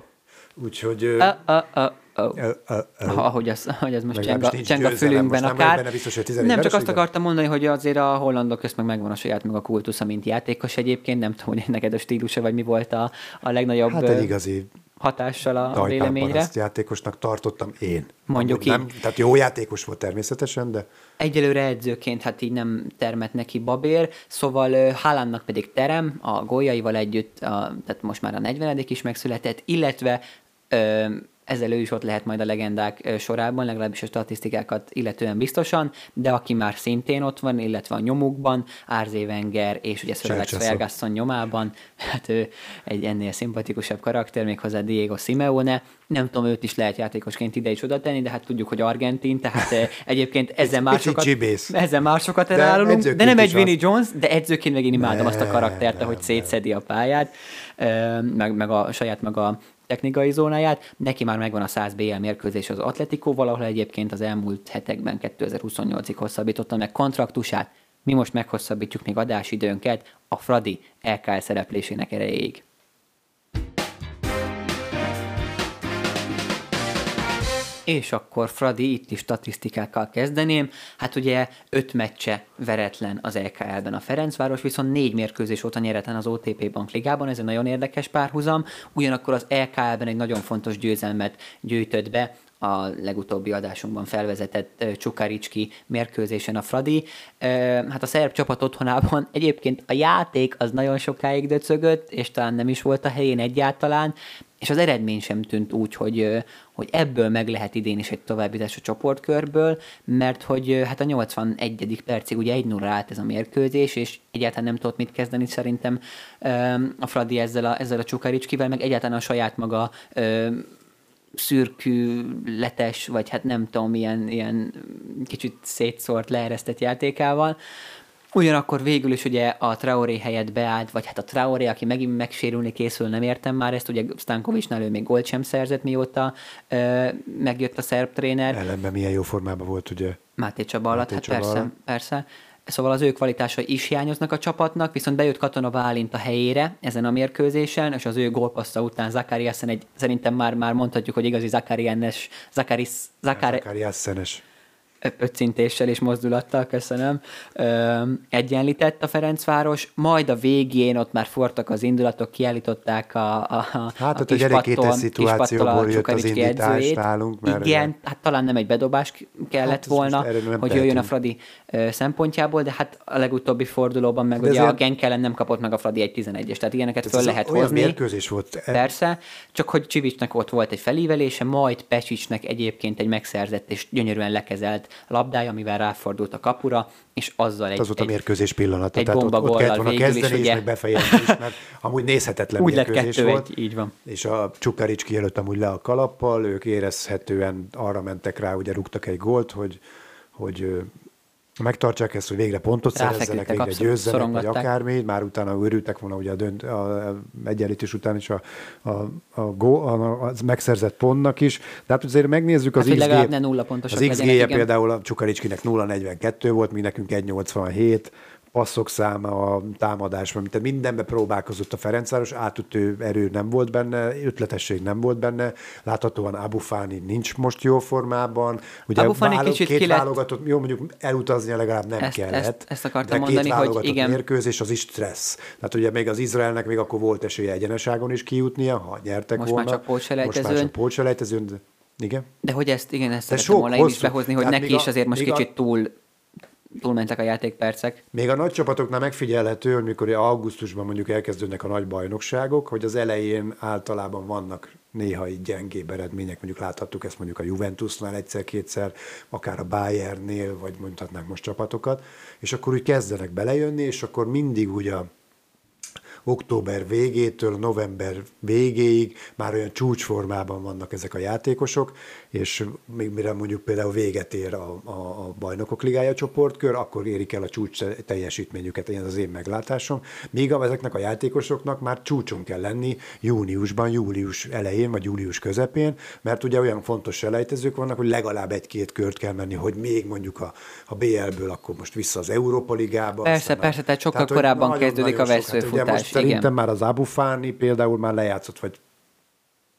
Úgyhogy... Uh, uh, uh. Oh. Uh, uh, uh. Ahogy, az, ahogy az most cseng a, cseng a fülünkben most akár. Nem, biztos, hogy nem csak azt akartam mondani, hogy azért a hollandok közt meg megvan a saját meg a kultusza, mint játékos egyébként. Nem tudom, hogy neked a stílusa, vagy mi volt a, a legnagyobb hát egy igazi hatással a véleményre. Ezt játékosnak tartottam én. Mondjuk így. Nem, tehát jó játékos volt természetesen, de... Egyelőre edzőként hát így nem termet neki babér, szóval Haalandnak pedig terem, a góljaival együtt, a, tehát most már a 40 is megszületett, illetve ö, ezzel ő is ott lehet majd a legendák sorában, legalábbis a statisztikákat illetően biztosan, de aki már szintén ott van, illetve a nyomukban, Árzé Wenger és ugye Sir Alex nyomában, hát ő egy ennél szimpatikusabb karakter, méghozzá Diego Simeone, nem tudom, őt is lehet játékosként ide is oda tenni, de hát tudjuk, hogy argentin, tehát egyébként ezzel már sokat, ezzel már sokat elárulunk, de, de nem egy Vinnie Jones, de edzőként meg én imádom ne, azt a karaktert, ahogy szétszedi a pályát, meg, meg a saját meg a technikai zónáját, neki már megvan a 100 BL mérkőzés az Atletikóval, ahol egyébként az elmúlt hetekben 2028-ig hosszabbította meg kontraktusát, mi most meghosszabbítjuk még adásidőnket a Fradi LKL szereplésének erejéig. És akkor Fradi, itt is statisztikákkal kezdeném. Hát ugye öt meccse veretlen az LKL-ben a Ferencváros, viszont négy mérkőzés óta nyeretlen az OTP Bankligában, ez egy nagyon érdekes párhuzam. Ugyanakkor az LKL-ben egy nagyon fontos győzelmet gyűjtött be, a legutóbbi adásunkban felvezetett Csukaricski mérkőzésen a Fradi. Hát a szerb csapat otthonában egyébként a játék az nagyon sokáig döcögött, és talán nem is volt a helyén egyáltalán, és az eredmény sem tűnt úgy, hogy, hogy ebből meg lehet idén is egy továbbítás a csoportkörből, mert hogy hát a 81. percig ugye 1 0 állt ez a mérkőzés, és egyáltalán nem tudott mit kezdeni szerintem a Fradi ezzel a, ezzel a Csukaricskivel, meg egyáltalán a saját maga szürkületes, vagy hát nem tudom, ilyen, ilyen kicsit szétszórt, leeresztett játékával. Ugyanakkor végül is ugye a Traoré helyett beállt, vagy hát a Traoré, aki megint megsérülni készül, nem értem már ezt, ugye Stankovicsnál ő még gólt sem szerzett, mióta ö, megjött a szerb tréner. Ellenben milyen jó formában volt, ugye? Máté Csaba alatt, hát Csaba persze, persze. Szóval az ő kvalitásai is hiányoznak a csapatnak, viszont bejött Katona Bálint a helyére ezen a mérkőzésen, és az ő gólpassza után Zakariasen egy, szerintem már, már mondhatjuk, hogy igazi Zakarianes, Zakaris, Zakari... Zakariasenes. Pöccintéssel és mozdulattal, köszönöm, ö, egyenlített a Ferencváros, majd a végén ott már fortak az indulatok, kiállították a, a, a Hát ott egy elég kétes szituációból jött az indítás edzőjét. nálunk. Mert Igen, hát talán nem egy bedobás kellett Hát, volna, hogy jöjjön a tehetünk. Fradi ö, szempontjából, de hát a legutóbbi fordulóban meg De ugye a Genk ellen nem kapott meg a Fradi egy 11-es, tehát ilyeneket Ez föl lehet olyan hozni. mérkőzés volt. E- Persze, csak hogy Csivicsnek ott volt egy felívelése, majd Pecsicsnek egyébként egy megszerzett és gyönyörűen lekezelt labdája, amivel ráfordult a kapura, és azzal egy, Az volt a mérkőzés pillanata. egy Tehát ott, ott bombagollal kellett volna kezdeni, és ugye? meg befejezni is, mert amúgy nézhetetlen úgy lett mérkőzés kettő volt. egy, így van. És a Csukarics kijelölt amúgy le a kalappal, ők érezhetően arra mentek rá, ugye rúgtak egy gólt, hogy, hogy megtartsák ezt, hogy végre pontot szerezzenek, végre abszolút győzzenek, vagy akármi, már utána örültek volna ugye a, dönt, a, egyenlítés után is a, a, a, gó, a, a megszerzett pontnak is. De hát azért megnézzük az Hát, XG, legalább ne nulla pontosak az XG-je például a Csukaricskinek 0,42 volt, mi nekünk 1,87, passzok száma, a támadásban, tehát mindenbe próbálkozott a Ferencváros, átütő erő nem volt benne, ötletesség nem volt benne, láthatóan Abufáni nincs most jó formában, ugye Abu Fani válo- kicsit két ki lett- válogatott, jó mondjuk elutaznia legalább nem Ezt- kellett, ezt- ezt akartam de mondani, két hogy válogatott igen. mérkőzés az is stressz. Tehát ugye még az Izraelnek még akkor volt esélye egyeneságon is kijutnia, ha nyertek Most már volna. csak pótselejtezőn. Most már csak pótselejtezőn, de igen. De hogy ezt, igen, ezt De szerettem sok, volna én is behozni, hogy neki is azért most a- kicsit túl túlmentek a játékpercek. Még a nagy csapatoknál megfigyelhető, hogy mikor augusztusban mondjuk elkezdődnek a nagy bajnokságok, hogy az elején általában vannak néha így gyengébb eredmények, mondjuk láthattuk ezt mondjuk a Juventusnál egyszer-kétszer, akár a Bayernnél, vagy mondhatnánk most csapatokat, és akkor úgy kezdenek belejönni, és akkor mindig úgy a október végétől november végéig már olyan csúcsformában vannak ezek a játékosok, és még mire mondjuk például véget ér a, a, a bajnokok ligája csoportkör, akkor érik el a csúcs teljesítményüket, ez az én meglátásom. Míg ezeknek a játékosoknak már csúcson kell lenni júniusban, július elején, vagy július közepén, mert ugye olyan fontos selejtezők vannak, hogy legalább egy-két kört kell menni, hogy még mondjuk a, a BL-ből akkor most vissza az Európa Ligába. Persze, persze, tehát sokkal hogy korábban nagyon-nagyon kezdődik a sok. Hát ugye veszőfutás, most szerintem igen. már az Abufáni például már lejátszott, vagy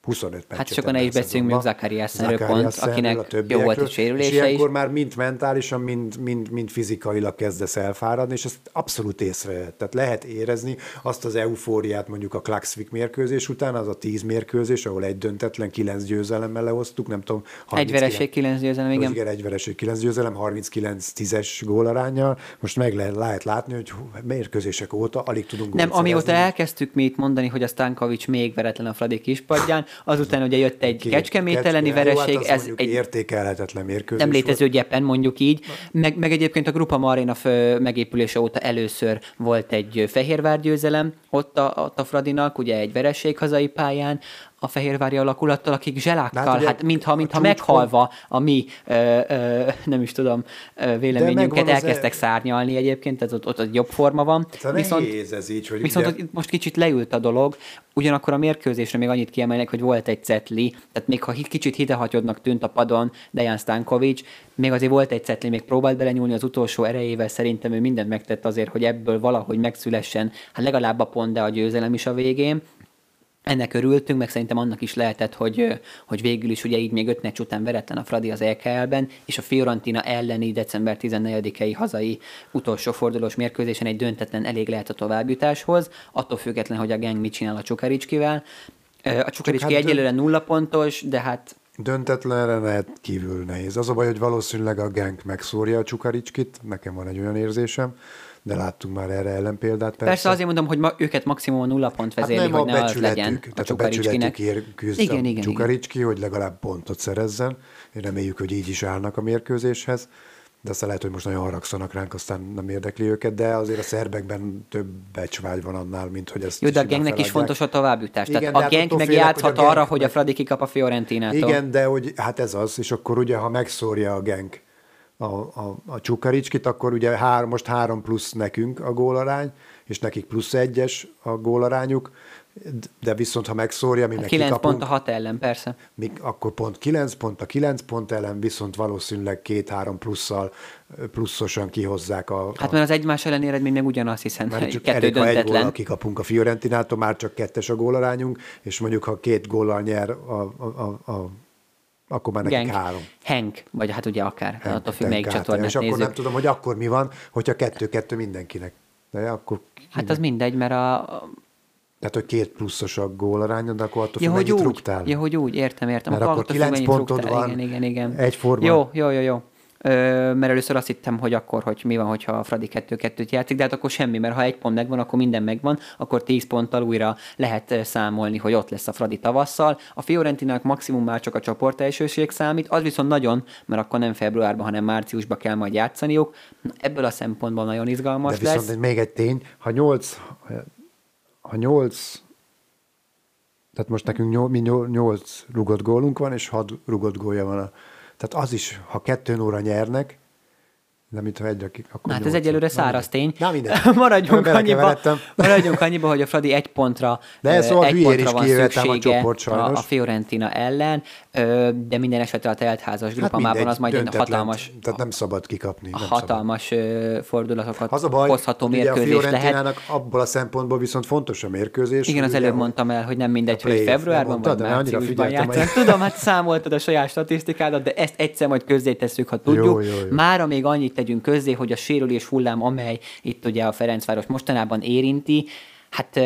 25 meccset. Hát csak ne is ebben a beszéljünk még. Zakariassenről pont, akinek a jó volt egy sérülése És ilyenkor is. már mind mentálisan, mind, mind, mind fizikailag kezdesz elfáradni, és ezt abszolút észre Tehát lehet érezni azt az eufóriát mondjuk a Klaxvik mérkőzés után, az a 10 mérkőzés, ahol egy döntetlen, 9 győzelemmel lehoztuk, nem tudom. Egy 39 vereség, kilenc győzelem, igen. igen. egy vereség, 9 győzelem, 39-10-es gólarányjal. Most meg lehet, lehet látni, hogy hú, mérkőzések óta alig tudunk Nem, gólt amióta szerezni. elkezdtük mi itt mondani, hogy a Stankovics még veretlen a Fradi kispadján, azután ugye jött egy Két- Kecskemét Kecske- elleni hát vereség, ez egy értékelhetetlen mérkőzés nem létező volt. gyepen, mondjuk így. Meg, meg egyébként a Grupa Marina megépülése óta először volt egy Fehérvár győzelem ott a, ott a Fradinak, ugye egy vereség hazai pályán, a fehérvári alakulattal, akik zselákkal, Hát ugye hát mintha, a mintha csúcspont- meghalva a mi, ö, ö, nem is tudom, véleményünket elkezdtek e- szárnyalni egyébként, tehát ott, ott egy jobb forma van. Szóval nehéz ez így, hogy Viszont ugye- ott most kicsit leült a dolog, ugyanakkor a mérkőzésre még annyit kiemelnek, hogy volt egy cetli, tehát még ha kicsit hidehatyoddnak tűnt a padon Dejan Stankovic, még azért volt egy cetli, még próbált belenyúlni az utolsó erejével, szerintem ő mindent megtett azért, hogy ebből valahogy megszülessen, hát legalább a pont, de a győzelem is a végén. Ennek örültünk, meg szerintem annak is lehetett, hogy, hogy végül is ugye így még öt meccs után veretlen a Fradi az EKL-ben, és a Fiorentina elleni december 14-i hazai utolsó fordulós mérkőzésen egy döntetlen elég lehet a továbbjutáshoz, attól független, hogy a Geng mit csinál a Csukaricskivel. A Csukaricski hát egyelőre nulla pontos, de hát Döntetlenre lehet kívül nehéz. Az a baj, hogy valószínűleg a Genk megszórja a Csukaricskit, nekem van egy olyan érzésem, de láttunk már erre ellenpéldát. Persze, persze, azért mondom, hogy ma, őket maximum a nulla pont hát vezérli, nem hogy a ne az legyen a tehát a becsületük Csukaricskinek. ér, küzd Igen, a igen, igen. Csukaricski, hogy legalább pontot szerezzen. Én reméljük, hogy így is állnak a mérkőzéshez. De aztán lehet, hogy most nagyon haragszanak ránk, aztán nem érdekli őket, de azért a szerbekben több becsvágy van annál, mint hogy ezt Jó, de a Gengnek is fontos a továbbjutás. Igen, Tehát a hát Genk attól meg félek, játszhat hogy a arra, Genk hogy a meg- Fradi kikap a Fiorentinától. Igen, de hogy hát ez az, és akkor ugye, ha megszórja a Genk a, a, a Csukaricskit, akkor ugye hár, most három plusz nekünk a gólarány, és nekik plusz egyes a gólarányuk, de viszont ha megszórja, mi Hát meg 9 kikapunk, pont a 6 ellen, persze. mi, akkor pont 9 pont a 9 pont ellen, viszont valószínűleg két-három plusszal, pluszosan kihozzák a, Hát a mert az egymás elleni eredmény meg ugyanaz, hiszen mert csak kettő elég, ha egy góllal döntetlen. kikapunk a Fiorentinától, már csak kettes a gólarányunk, és mondjuk ha két góllal nyer a, a, a, a akkor már nekik Genk. három. Henk, vagy hát ugye akár, Henk, attól függ, melyik csatornát És akkor nézzük. nem tudom, hogy akkor mi van, hogyha kettő-kettő mindenkinek. De akkor Hát az mindegy, mert a, Tehát, hogy két pluszos a gólarány, de akkor attól Ja, hogy úgy, rúgtál. ja, hogy úgy, értem, értem. Mert akkor függ, kilenc pontod rúgtál. van, Igen, igen, igen. egyforma. Jó, jó, jó, jó. Mert először azt hittem, hogy akkor, hogy mi van, hogyha a Fradi 2-2-t játszik, de hát akkor semmi, mert ha egy pont megvan, akkor minden megvan, akkor 10 ponttal újra lehet számolni, hogy ott lesz a Fradi tavasszal. A Fiorentinának maximum már csak a csoport elsőség számít, az viszont nagyon, mert akkor nem februárban, hanem márciusban kell majd játszaniuk. Ebből a szempontból nagyon izgalmas De viszont lesz. még egy tény, ha nyolc, ha nyolc, tehát most nekünk nyol, mi nyol, nyolc rugott gólunk van, és hat rugott gólja van. A, tehát az is, ha kettőn óra nyernek, de mintha egy, akik, akkor Hát ez egyelőre száraz tény. Na mindegy. maradjunk, Bele annyiba, maradjunk annyiba, hogy a Fradi egy pontra, De ez szóval egy pontra van kijöhettem a szüksége csoport, a, sajnos. a Fiorentina ellen, de minden esetre a teltházas grupamában Hát az majd egy hatalmas, Tehát nem szabad kikapni. Nem szabad. hatalmas ö, fordulatokat Az a baj, hozható ugye a mérkőzés lehet. Abból a szempontból viszont fontos a mérkőzés. Igen, az ugye, előbb mondtam el, hogy nem mindegy, hogy februárban nem vagy márciusban játszanak. Tudom, hát számoltad a saját statisztikádat, de ezt egyszer majd közzétesszük, ha tudjuk. Mára még annyit tegyünk közzé, hogy a sérülés hullám, amely itt ugye a Ferencváros mostanában érinti, hát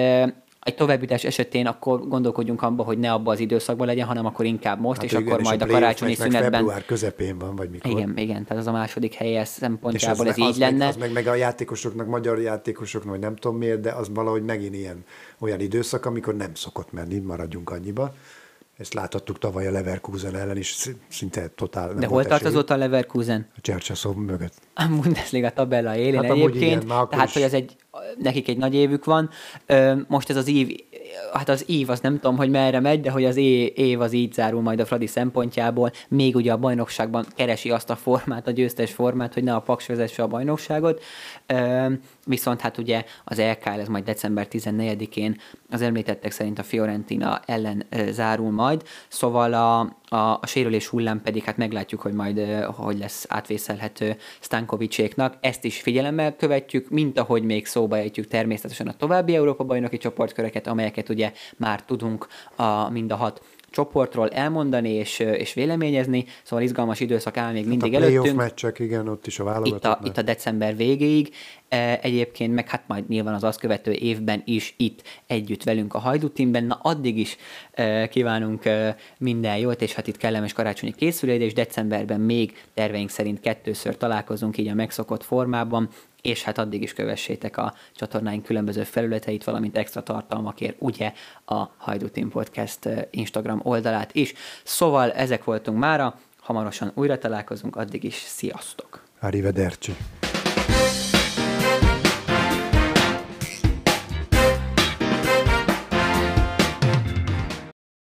egy továbbítás esetén akkor gondolkodjunk abba, hogy ne abba az időszakban legyen, hanem akkor inkább most, Hát és igen, akkor majd a play-off karácsonyi szünetben. február közepén van, vagy mikor. Igen, igen, tehát az a második helyes És szempontjából ez meg- így az lenne. Meg, az meg, meg a játékosoknak, magyar játékosoknak, vagy nem tudom miért, de az valahogy megint ilyen olyan időszak, amikor nem szokott menni, maradjunk annyiba. Ezt láthattuk tavaly a Leverkusen ellen is, sz- szinte totál nem De hol tart azóta a Leverkusen? A Csercseszov mögött. A Bundesliga tabella élén Hát egyébként, igen, tehát hogy ez egy, nekik egy nagy évük van. Most ez az év, hát az év, az nem tudom, hogy merre megy, de hogy az év az így zárul majd a Fradi szempontjából. Még ugye a bajnokságban keresi azt a formát, a győztes formát, hogy ne a Paks vezesse a bajnokságot. Viszont hát ugye az LKL, ez majd december 14-én az említettek szerint a Fiorentina ellen zárul majd, szóval a, a, a sérülés hullám pedig hát meglátjuk, hogy majd hogy lesz átvészelhető Stankovicséknak. Ezt is figyelemmel követjük, mint ahogy még szóba ejtjük természetesen a további Európa-bajnoki csoportköreket, amelyeket ugye már tudunk a, mind a hat csoportról elmondani és, és véleményezni, szóval izgalmas időszak áll még mindig Hát a playoff előttünk. meccsek, igen, ott is a itt a, itt a december végéig. E, Egyébként meg hát majd nyilván az azt követő évben is itt együtt velünk a Hajdú Teamben. Na addig is e, kívánunk e, minden jót, és hát itt kellemes karácsonyi készülés, és decemberben még terveink szerint kettőször találkozunk így a megszokott formában, és hát addig is kövessétek a csatornáink különböző felületeit, valamint extra tartalmakért, ugye a Hajdú Team Podcast Instagram oldalát is. Szóval ezek voltunk mára, hamarosan újra találkozunk, addig is sziasztok! Arrivederci.